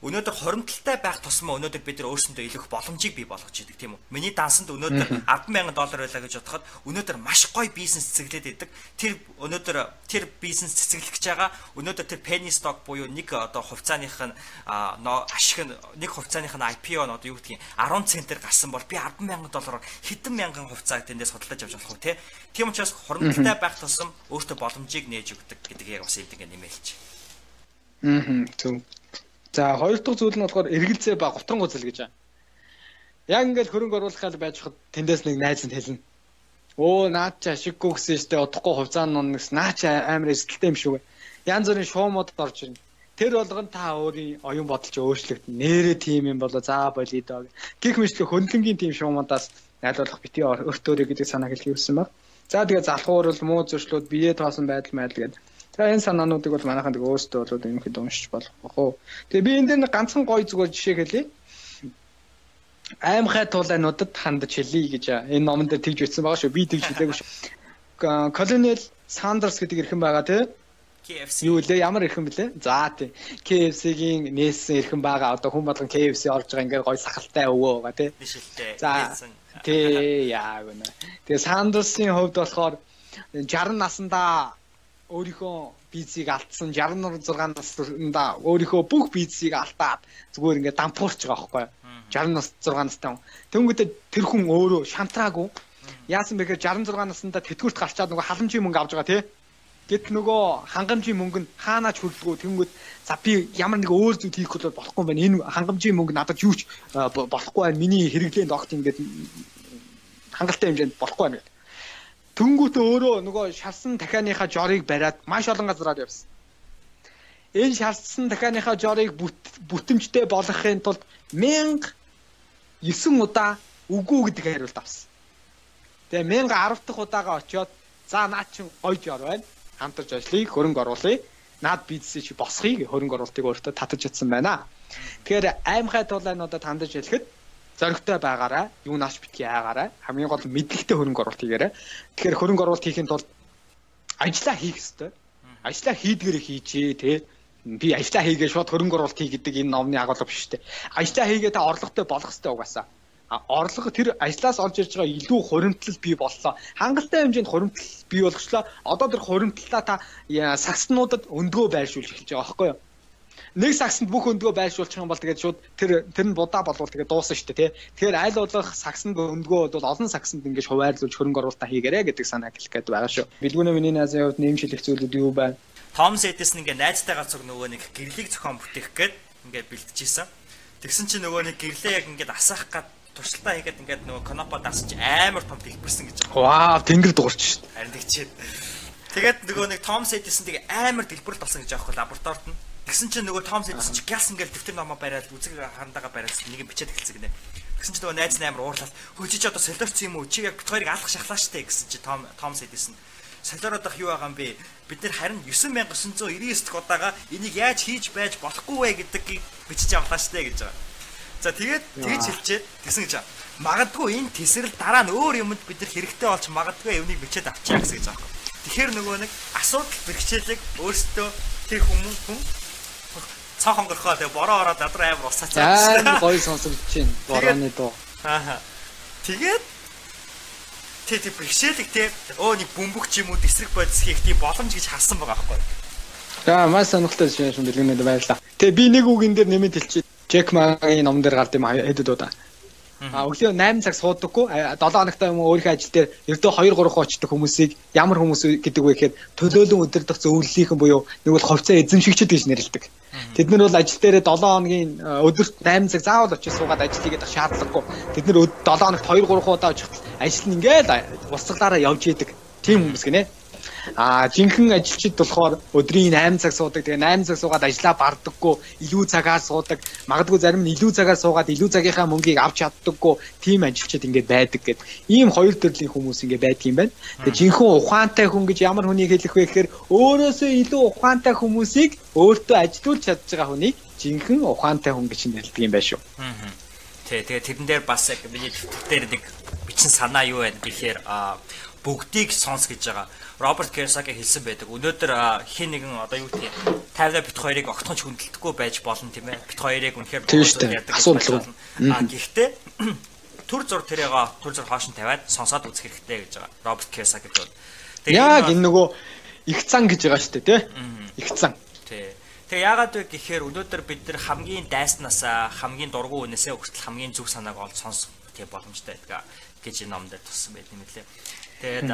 өнөөдөр хоримталтай байх тусмаа өнөөдөр бид нар өөрсөндөө илүүх боломжийг бий болгож идэг тийм үү. Миний дансанд өнөөдөр 100000 доллар байлаа гэж бодоход өнөөдөр маш гоё бизнес цэцэглээд идэг. Тэр өнөөдөр тэр бизнес цэцэглэх гэж байгаа өнөөдөр тэр penny stock буюу нэг одоо хувьцааных нь ашиг нэг хувьцааных нь IPO нь одоо юу гэдгийг 10 центээр гарсан бол би 100000 доллараар хэдэн мянган хувьцааг тэндээс хөдөлж авч болох уу те. Тийм учраас хоримталтай байх тусам өөртөө боломжийг нээж өгдөг гэдгийг бас энд ингэ нэмэлж. Аа зөв. За хоёр дахь зүйл нь болохоор эргэлзээ ба гутран гузэл гэж байна. Яг ингээл хөрөнгө оруулах гал байж хад тэндээс нэг найз нь хэлнэ. Өө наад чи ашиггүй гэсэн штэ удахгүй хувьцаа нь унагс наа чи амар эсгэлтэй юм шүү. Янз бүрийн шуумууд орж ирнэ. Тэр болгон та өөрийн оюун бодолч өөрчлөгдөн. Нэрээ тийм юм болоо за болиё доо. Гэх мэтлэг хөндлөнгийн тийм шуумуудаас найлуулах бити өртөөрэй гэдэг санааг хэлхий хүссэн баг. За тэгээ залхуурал муу зуршлууд бие тоосон байдал байдал гэдэг. Тэгээ энэ санаануудыг бол манайхан тэгээ өөрсдөө бол ерөнхийдөө уншиж болох бохоо. Тэгээ би энэ дээр ганцхан гоё зүгээр жишээ хэлье. Аймхай туулайнуудад хандаж хэлье гэж энэ номон дээр тэгж бичсэн байгаа шүү. Би тэгж хэлээгүй шүү. Колонел Сандерс гэдэг эрхэн байгаа тий. KFC. Юу лээ ямар эрхэн блэ? За тий. KFC-гийн нээсэн эрхэн байгаа. Одоо хүн болгон KFC орж байгаа ингээд гоё сахалтай өвөө байгаа тий. Бишэлтэй. За тий яа гэнэ. Тэгээ Сандерсын хувьд болохоор 60 наснда өөрийнхөө бицийг алдсан 66 наснда өөрийнхөө бүх бицийг алдаад зүгээр ингээд дампуурч байгаа байхгүй юу? 60 нас 6 настай хүн. Тэнгүүтээ тэр хүн өөрөө шантраагүй. Яасан бэ гэхээр 66 наснда тэтгэврт гарчаад нөгөө халамжийн мөнгө авч байгаа тий. Гэт нөгөө хангамжийн мөнгө нь хаанаач хөрдгөө тэнгүүд за би ямар нэг өөр зүйл хийх бол болохгүй байна. Энэ хангамжийн мөнгө надад юу ч болохгүй байна. Миний хэрэглээнд огт ингээд хангалттай хэмжээнд болохгүй байна гэдэг. Тэнгүүтээ өөрөө нөгөө шалсан дахианыхаа жорыг бариад маш олон газараар явсан. Энэ шалсан дахианыхаа жорыг бүтэмжтэй болгохын тулд 1000 9 удаа үгүй гэдэг хариулт авсан. Тэгээ 1010 дахь удаага очиод за наа чин гоё жор байна хамтарч ажлыг хөрөнгө оруулъя. Наад бизнесээ чи босхийг хөрөнгө оруулалтыг өөртөө татаж чадсан байна. Тэгэхээр аймхай тулаануудад хандаж хэлэхэд зоригтой байгаараа юу нааш битгий яагаараа хамгийн гол мэдлэгтэй хөрөнгө оруулалт хийгээрэй. Тэгэхээр хөрөнгө оруулалт хийхин тулд ажиллаа хийх ёстой. Ажиллаа хийдгээрээ хийжээ тий. Би ажиллаа хийгээ шууд хөрөнгө оруулалт хий гэдэг энэ номны агуулга биш үү. Ажиллаа хийгээ та орлоготой болох ёстой угаасаа орлого тэр ажлаас олж ирж байгаа илүү хуримтлал бий боллоо. Хангалттай хэмжээнд хуримтлал бий болгочлоо. Одоо тэр хуримтлалаа та сагснуудад өндгөө байршуулж эхэлж байгаа байхгүй юу? Нэг сагсанд бүх өндгөө байршуулчих юм бол тэгээд шууд тэр тэр нь будаа болвол тэгээд дуусна шүү дээ тий. Тэгэхээр аль болох сагсанд өндгөө бол олон сагсанд ингэж хуваарлуулж хөрөнгө оруулалтаа хийгээрэй гэдэг санаа хэлэх гээд байгаа шүү. Билгүүнэ миний назын хувьд нэмшилэх зүйлүүд юу байна? Томс Эдисон ингээ найзтайгаа цуг нөгөө нэг гэрлийг зохион бүтээх гээд ингээ бэлтжижсэн. Тэгсэн чинь нөгөө нэг гэрлээ яг ингээд асаах гад туршилтаа хийгээд ингээд нөгөө Конопо дасч амар том дэлбэрсэн гэж байгаа. Вау, тэнгэр дуурч шүү дээ. Харин тэгчээд. Тэгээд нөгөө нэг Том Сэдисэн тэгээ амар дэлбэрэл болсон гэж аахгүй лабораторид нь. Тэгсэн чинь нөгөө Том Сэдисэн чи гяс ингээд дэвтэр номоо бариад үзэг харандаага бариад нэг юм бичээд эхэлсэн гинэ. Тэгсэн чинь нөгөө найз нь амар уурлаад хөөж чи одоо солиорч юм уу? Чи яг хоёрыг алах шахлаа штэ гэсэн чи Том Том Сэдисэн. Солиороод ах юу байгаа юм бэ? Бид нэр харин 9999 дахь удаага энийг яаж хийж байж болохгүй вэ гэдгийг бичиж авлаа штэ гэж байгаа. За тэгээд тэгж хэлчихэд тэгсэн гэж. Магадгүй энэ тесрэл дараа нь өөр юмд бид нар хэрэгтэй болж магадгүй юмыг бичээд авчаа гэсэн гэж байгаа юм. Тэгэхээр нөгөө нэг асуудал бэрхшээлэг өөрсдөө тэр хүмүүс хүн цаа хонгорхоо тэгээ бороо ороод адар амар усаач. Аа гоё сонсогдож байна. Борооны дуу. Аа. Тэгээд тэ тэ бэрхшээлэг тэ өө нэг бөмбөг юм уу эсрэг бодис хийх тийм боломж гэж харсан байгаа байхгүй. За маш сонирхолтой жишээ юм дэлгэнэд баярлаа. Тэгээ би нэг үгэн дээр нэмэт хэлчихээ Джек Магийн номон дээр гард юм хэдэд удаа. А өглөө 8 цаг суудаггүй 7 хоногтой юм өөрийнхөө ажил дээр ердөө 2 3 очдог хүмүүсийг ямар хүмүүс гэдэг вэ гэхээр төлөөлөн өдөрдох зөвлөлийнхэн буюу нэг бол ховцоо эзэмшигчд гэж нэрлэдэг. Тэд нар бол ажил дээр 7 хоногийн өдөрт 8 цаг заавал очиж суугаад ажил хийгээд шаардлагагүй. Тэд нар 7 хоногт 2 3 удаа очих ажил нь ингээл уцаглаараа явж идэг. Тийм хүмүүс гинэ. А жинхэнэ ажилчид болохоор өдрийн 8 цаг суудаг. Тэгээ 8 цаг суугаад ажиллаа бардаггүй, илүү цагаар суудаг. Магадгүй зарим нь илүү цагаар суугаад илүү цагийнхаа мөнгийг авч чаддаггүй. Тим ажилчид ингээд байдаг гэдэг. Ийм хоёр төрлийн хүмүүс ингээд байдаг юм байна. Тэгээ жинхэнэ ухаантай хүн гэж ямар хүнийг хэлэх вэ гэхээр өөрөөсөө илүү ухаантай хүмүүсийг өөртөө ажилуулж чадж байгаа хүнийг жинхэнэ ухаантай хүн гэж нэрлэдэг юм байна шүү. Тэ тэгээ тэрэн дээр бас яг миний дээр нэг бичин санаа юу байна гэхээр бүгдийг сонс гэж байгаа. Роберт Кiyosaki хэлсэн байдаг. Өнөөдөр хин нэгэн одоо юу гэх юм 50 бит хоёрыг огтхонч хүндэлдэхгүй байж болно тийм ээ. Бит хоёрыг үнэхээр яадаг асуудал. А гэхдээ төр зур тэрийг төр зур хоош нь тавиад сонсоод үзэх хэрэгтэй гэж байгаа. Роберт Кiyosaki бол. Яг энэ нөгөө их цан гэж байгаа шүү дээ тий. Их цан. Тий. Тэгээ яагаад вэ гэхээр өнөөдөр бид нар хамгийн дайснасаа хамгийн дургу үнээсээ хүртэл хамгийн зөв санааг олж сонсох тийм боломжтой байдаг гэж энэ номдэр туссан байт юм лээ. Тэгээд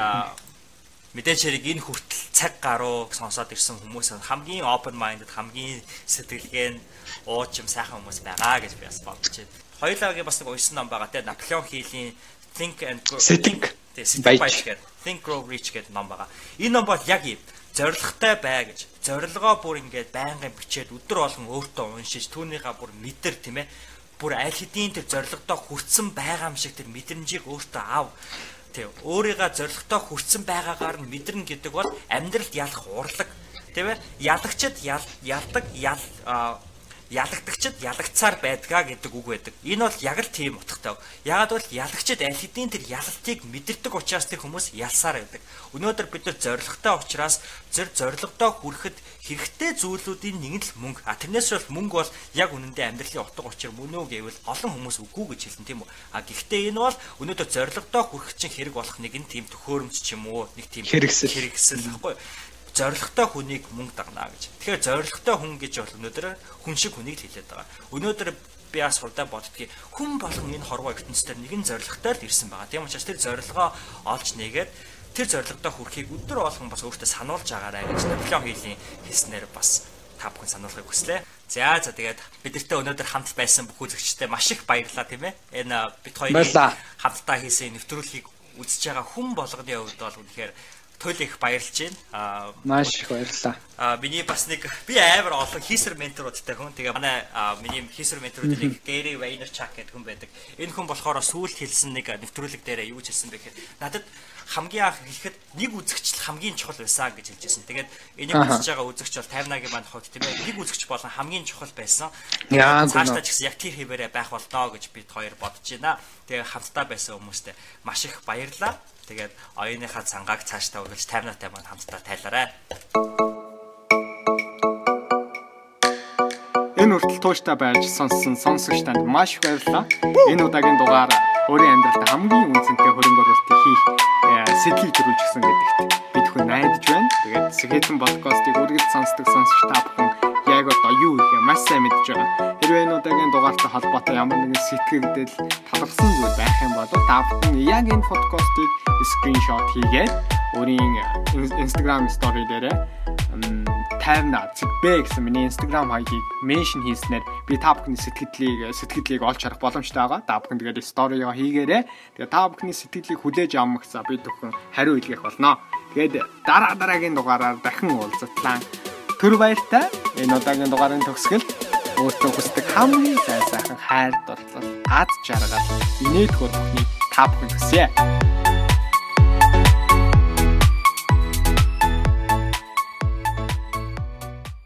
мэдээж хэрэг энэ хүртэл цаг гаруй сонсоод ирсэн хүмүүс хамгийн open minded хамгийн сэтгэлгээ нь ууч юм сайхан хүмүүс байгаа гэж би бас бодож байна. Хоёулагийн бас нэг уншсан ном байгаа те Наполеон Хилийн Think and Grow Think Think гэдэг. Think Grow Rich гэдэг ном байгаа. Энэ ном бол яг юм зоригтой бай гэж. Зорилгоо бүр ингээд байнгын бичээд өдөр болгон өөртөө уншиж түүнийхээ бүр мэдэр тийм ээ. Бүр аль хэдийн тэр зорилгодоо хүрсэн байгаа юм шиг тэр мэдрэмжийг өөртөө ав Тэг. Өөрийгөө зоригтой хүрсэн байгаагаар нь мэдэрнэ гэдэг бол амьдралд ялах урлаг. Тийм ээ? Ялагчд ялдаг ял ялагдагчд ялагцаар байдгаа гэдэг үг байдаг. Энэ бол яг л тийм утгатай. Ягаад бол ялагчд аль хэдийн тэр ялалтыг мэдэрдэг учраас тэр хүмүүс ялсаар байдаг. Өнөөдөр бид нар зоригтой учраас зэр зоригтой хүрэхэд хэрэгтэй зүйлүүдийн нэг нь л мөнгө. А тэрнээс бол мөнгө бол яг үнэндээ амьдралын утга учир мөн үү гэвэл олон хүмүүс үгүй гэж хэлнэ тийм үү. А гэхдээ энэ бол өнөөдөр зоригтой хүрэх чинь хэрэг болох нэг нь тийм төхөөрөмж ч юм уу нэг тийм хэрэгсэл хэрэгсэл баггүй зоригтой хүнийг мөнгө дагнаа гэж. Тэгэхээр зоригтой хүн гэж бол өнөөдөр хүн шиг хүнийг хэлээд байгаа. Өнөөдөр би бас хурдаа боддгийг хүн болгон энэ хорвоо ертөнцийн нэгэн зоригтой л ирсэн байгаа. Тийм учраас тэр зорилгоо олж нэгээд тэр зорилготой хүрэхийг өдөр болгон бас өөртөө сануулж агаарай гэж Наполеон хийлийн хэлснээр бас та бүхэн сануулгыг хүслээ. За за тэгээд бидэртээ өнөөдөр хамт байсан бүх үзэгчтэй маш их баярлалаа тийм ээ. Энэ бид хоёрын хамтдаа хийсэн нэвтрүүлгийг үзэж байгаа хүн болгоны хувьд бол үнэхээр туйл их баярлж байна. Аа маш их баярлалаа. Аа миний бас нэг би амар олон хийсэр менторуудтай хүн. Тэгээ манай миний хийсэр менторууд нэг Гэри Вайнерчак гэдэг хүн байдаг. Энэ хүн болохоор сүүлд хэлсэн нэг нэвтрүүлэг дээр юу ч хэлсэн бэ гэхээр надад хамгийн анх хэлэхэд нэг үзэгч хамгийн чухал байсан гэж хэлжсэн. Тэгээд энийг үзэж байгаа үзэгч бол 50-аагийн банд хот тийм ээ. Нэг үзэгч болон хамгийн чухал байсан. Яа цаашдаа ч гэсэн яг тэр хэвээрээ байх болноо гэж бид хоёр бодож байна. Тэгээ хамтдаа байсан хүмүүстээ маш их баярлалаа. Тэгээд оюуныхаа цангааг цаашдаа үргэлж таймнаатай манд хамтдаа тайлаарай. Энэ хүртэл тууштай байж сонссон сонсогч танд маш баярлалаа. Энэ удаагийн дугаар өөрийн амьдралд хамгийн үнцэнтэй хөрөнгө оруулалт хийх э, сэтлийг төрүүлж гисэн гэдэгт бид хүн найдаж байна. Тэгээд Сэхэтэн подкастыг үргэлж сонсдог сонсогч та бүхэн яг одоо юу их маш сайн мэдж байгаа. Хэрвээ энэ удаагийн дугаартай холбоотой ямар нэгэн сэтгэгдэл талархсан зүйл байх юм бол та бүхэн яг энэ подкастыг скриншот хийгээд өөрийн Instagram story дээр тайвна цэгбэ гэсэн миний Instagram хаягийг меншн хийснээр би та бүхний сэтгэлдлийг сэтгэлдлийг олж харах боломжтой байгаа. Та бүхэн тэгээд сторио хийгээрэй. Тэгээд та бүхний сэтгэлдлийг хүлээж авмагцаа би зөвхөн хариу илгээх болно. Тэгээд дараа дараагийн дугаараар дахин уулзтлаа. Төр баяртай. Энэ удаагийн дугаарын төгсгөл өөртөө хүсдэг хамгийн сайн сайхан хайр дурлал аз жаргал инээд хөрөхний та бүхэн төсөө.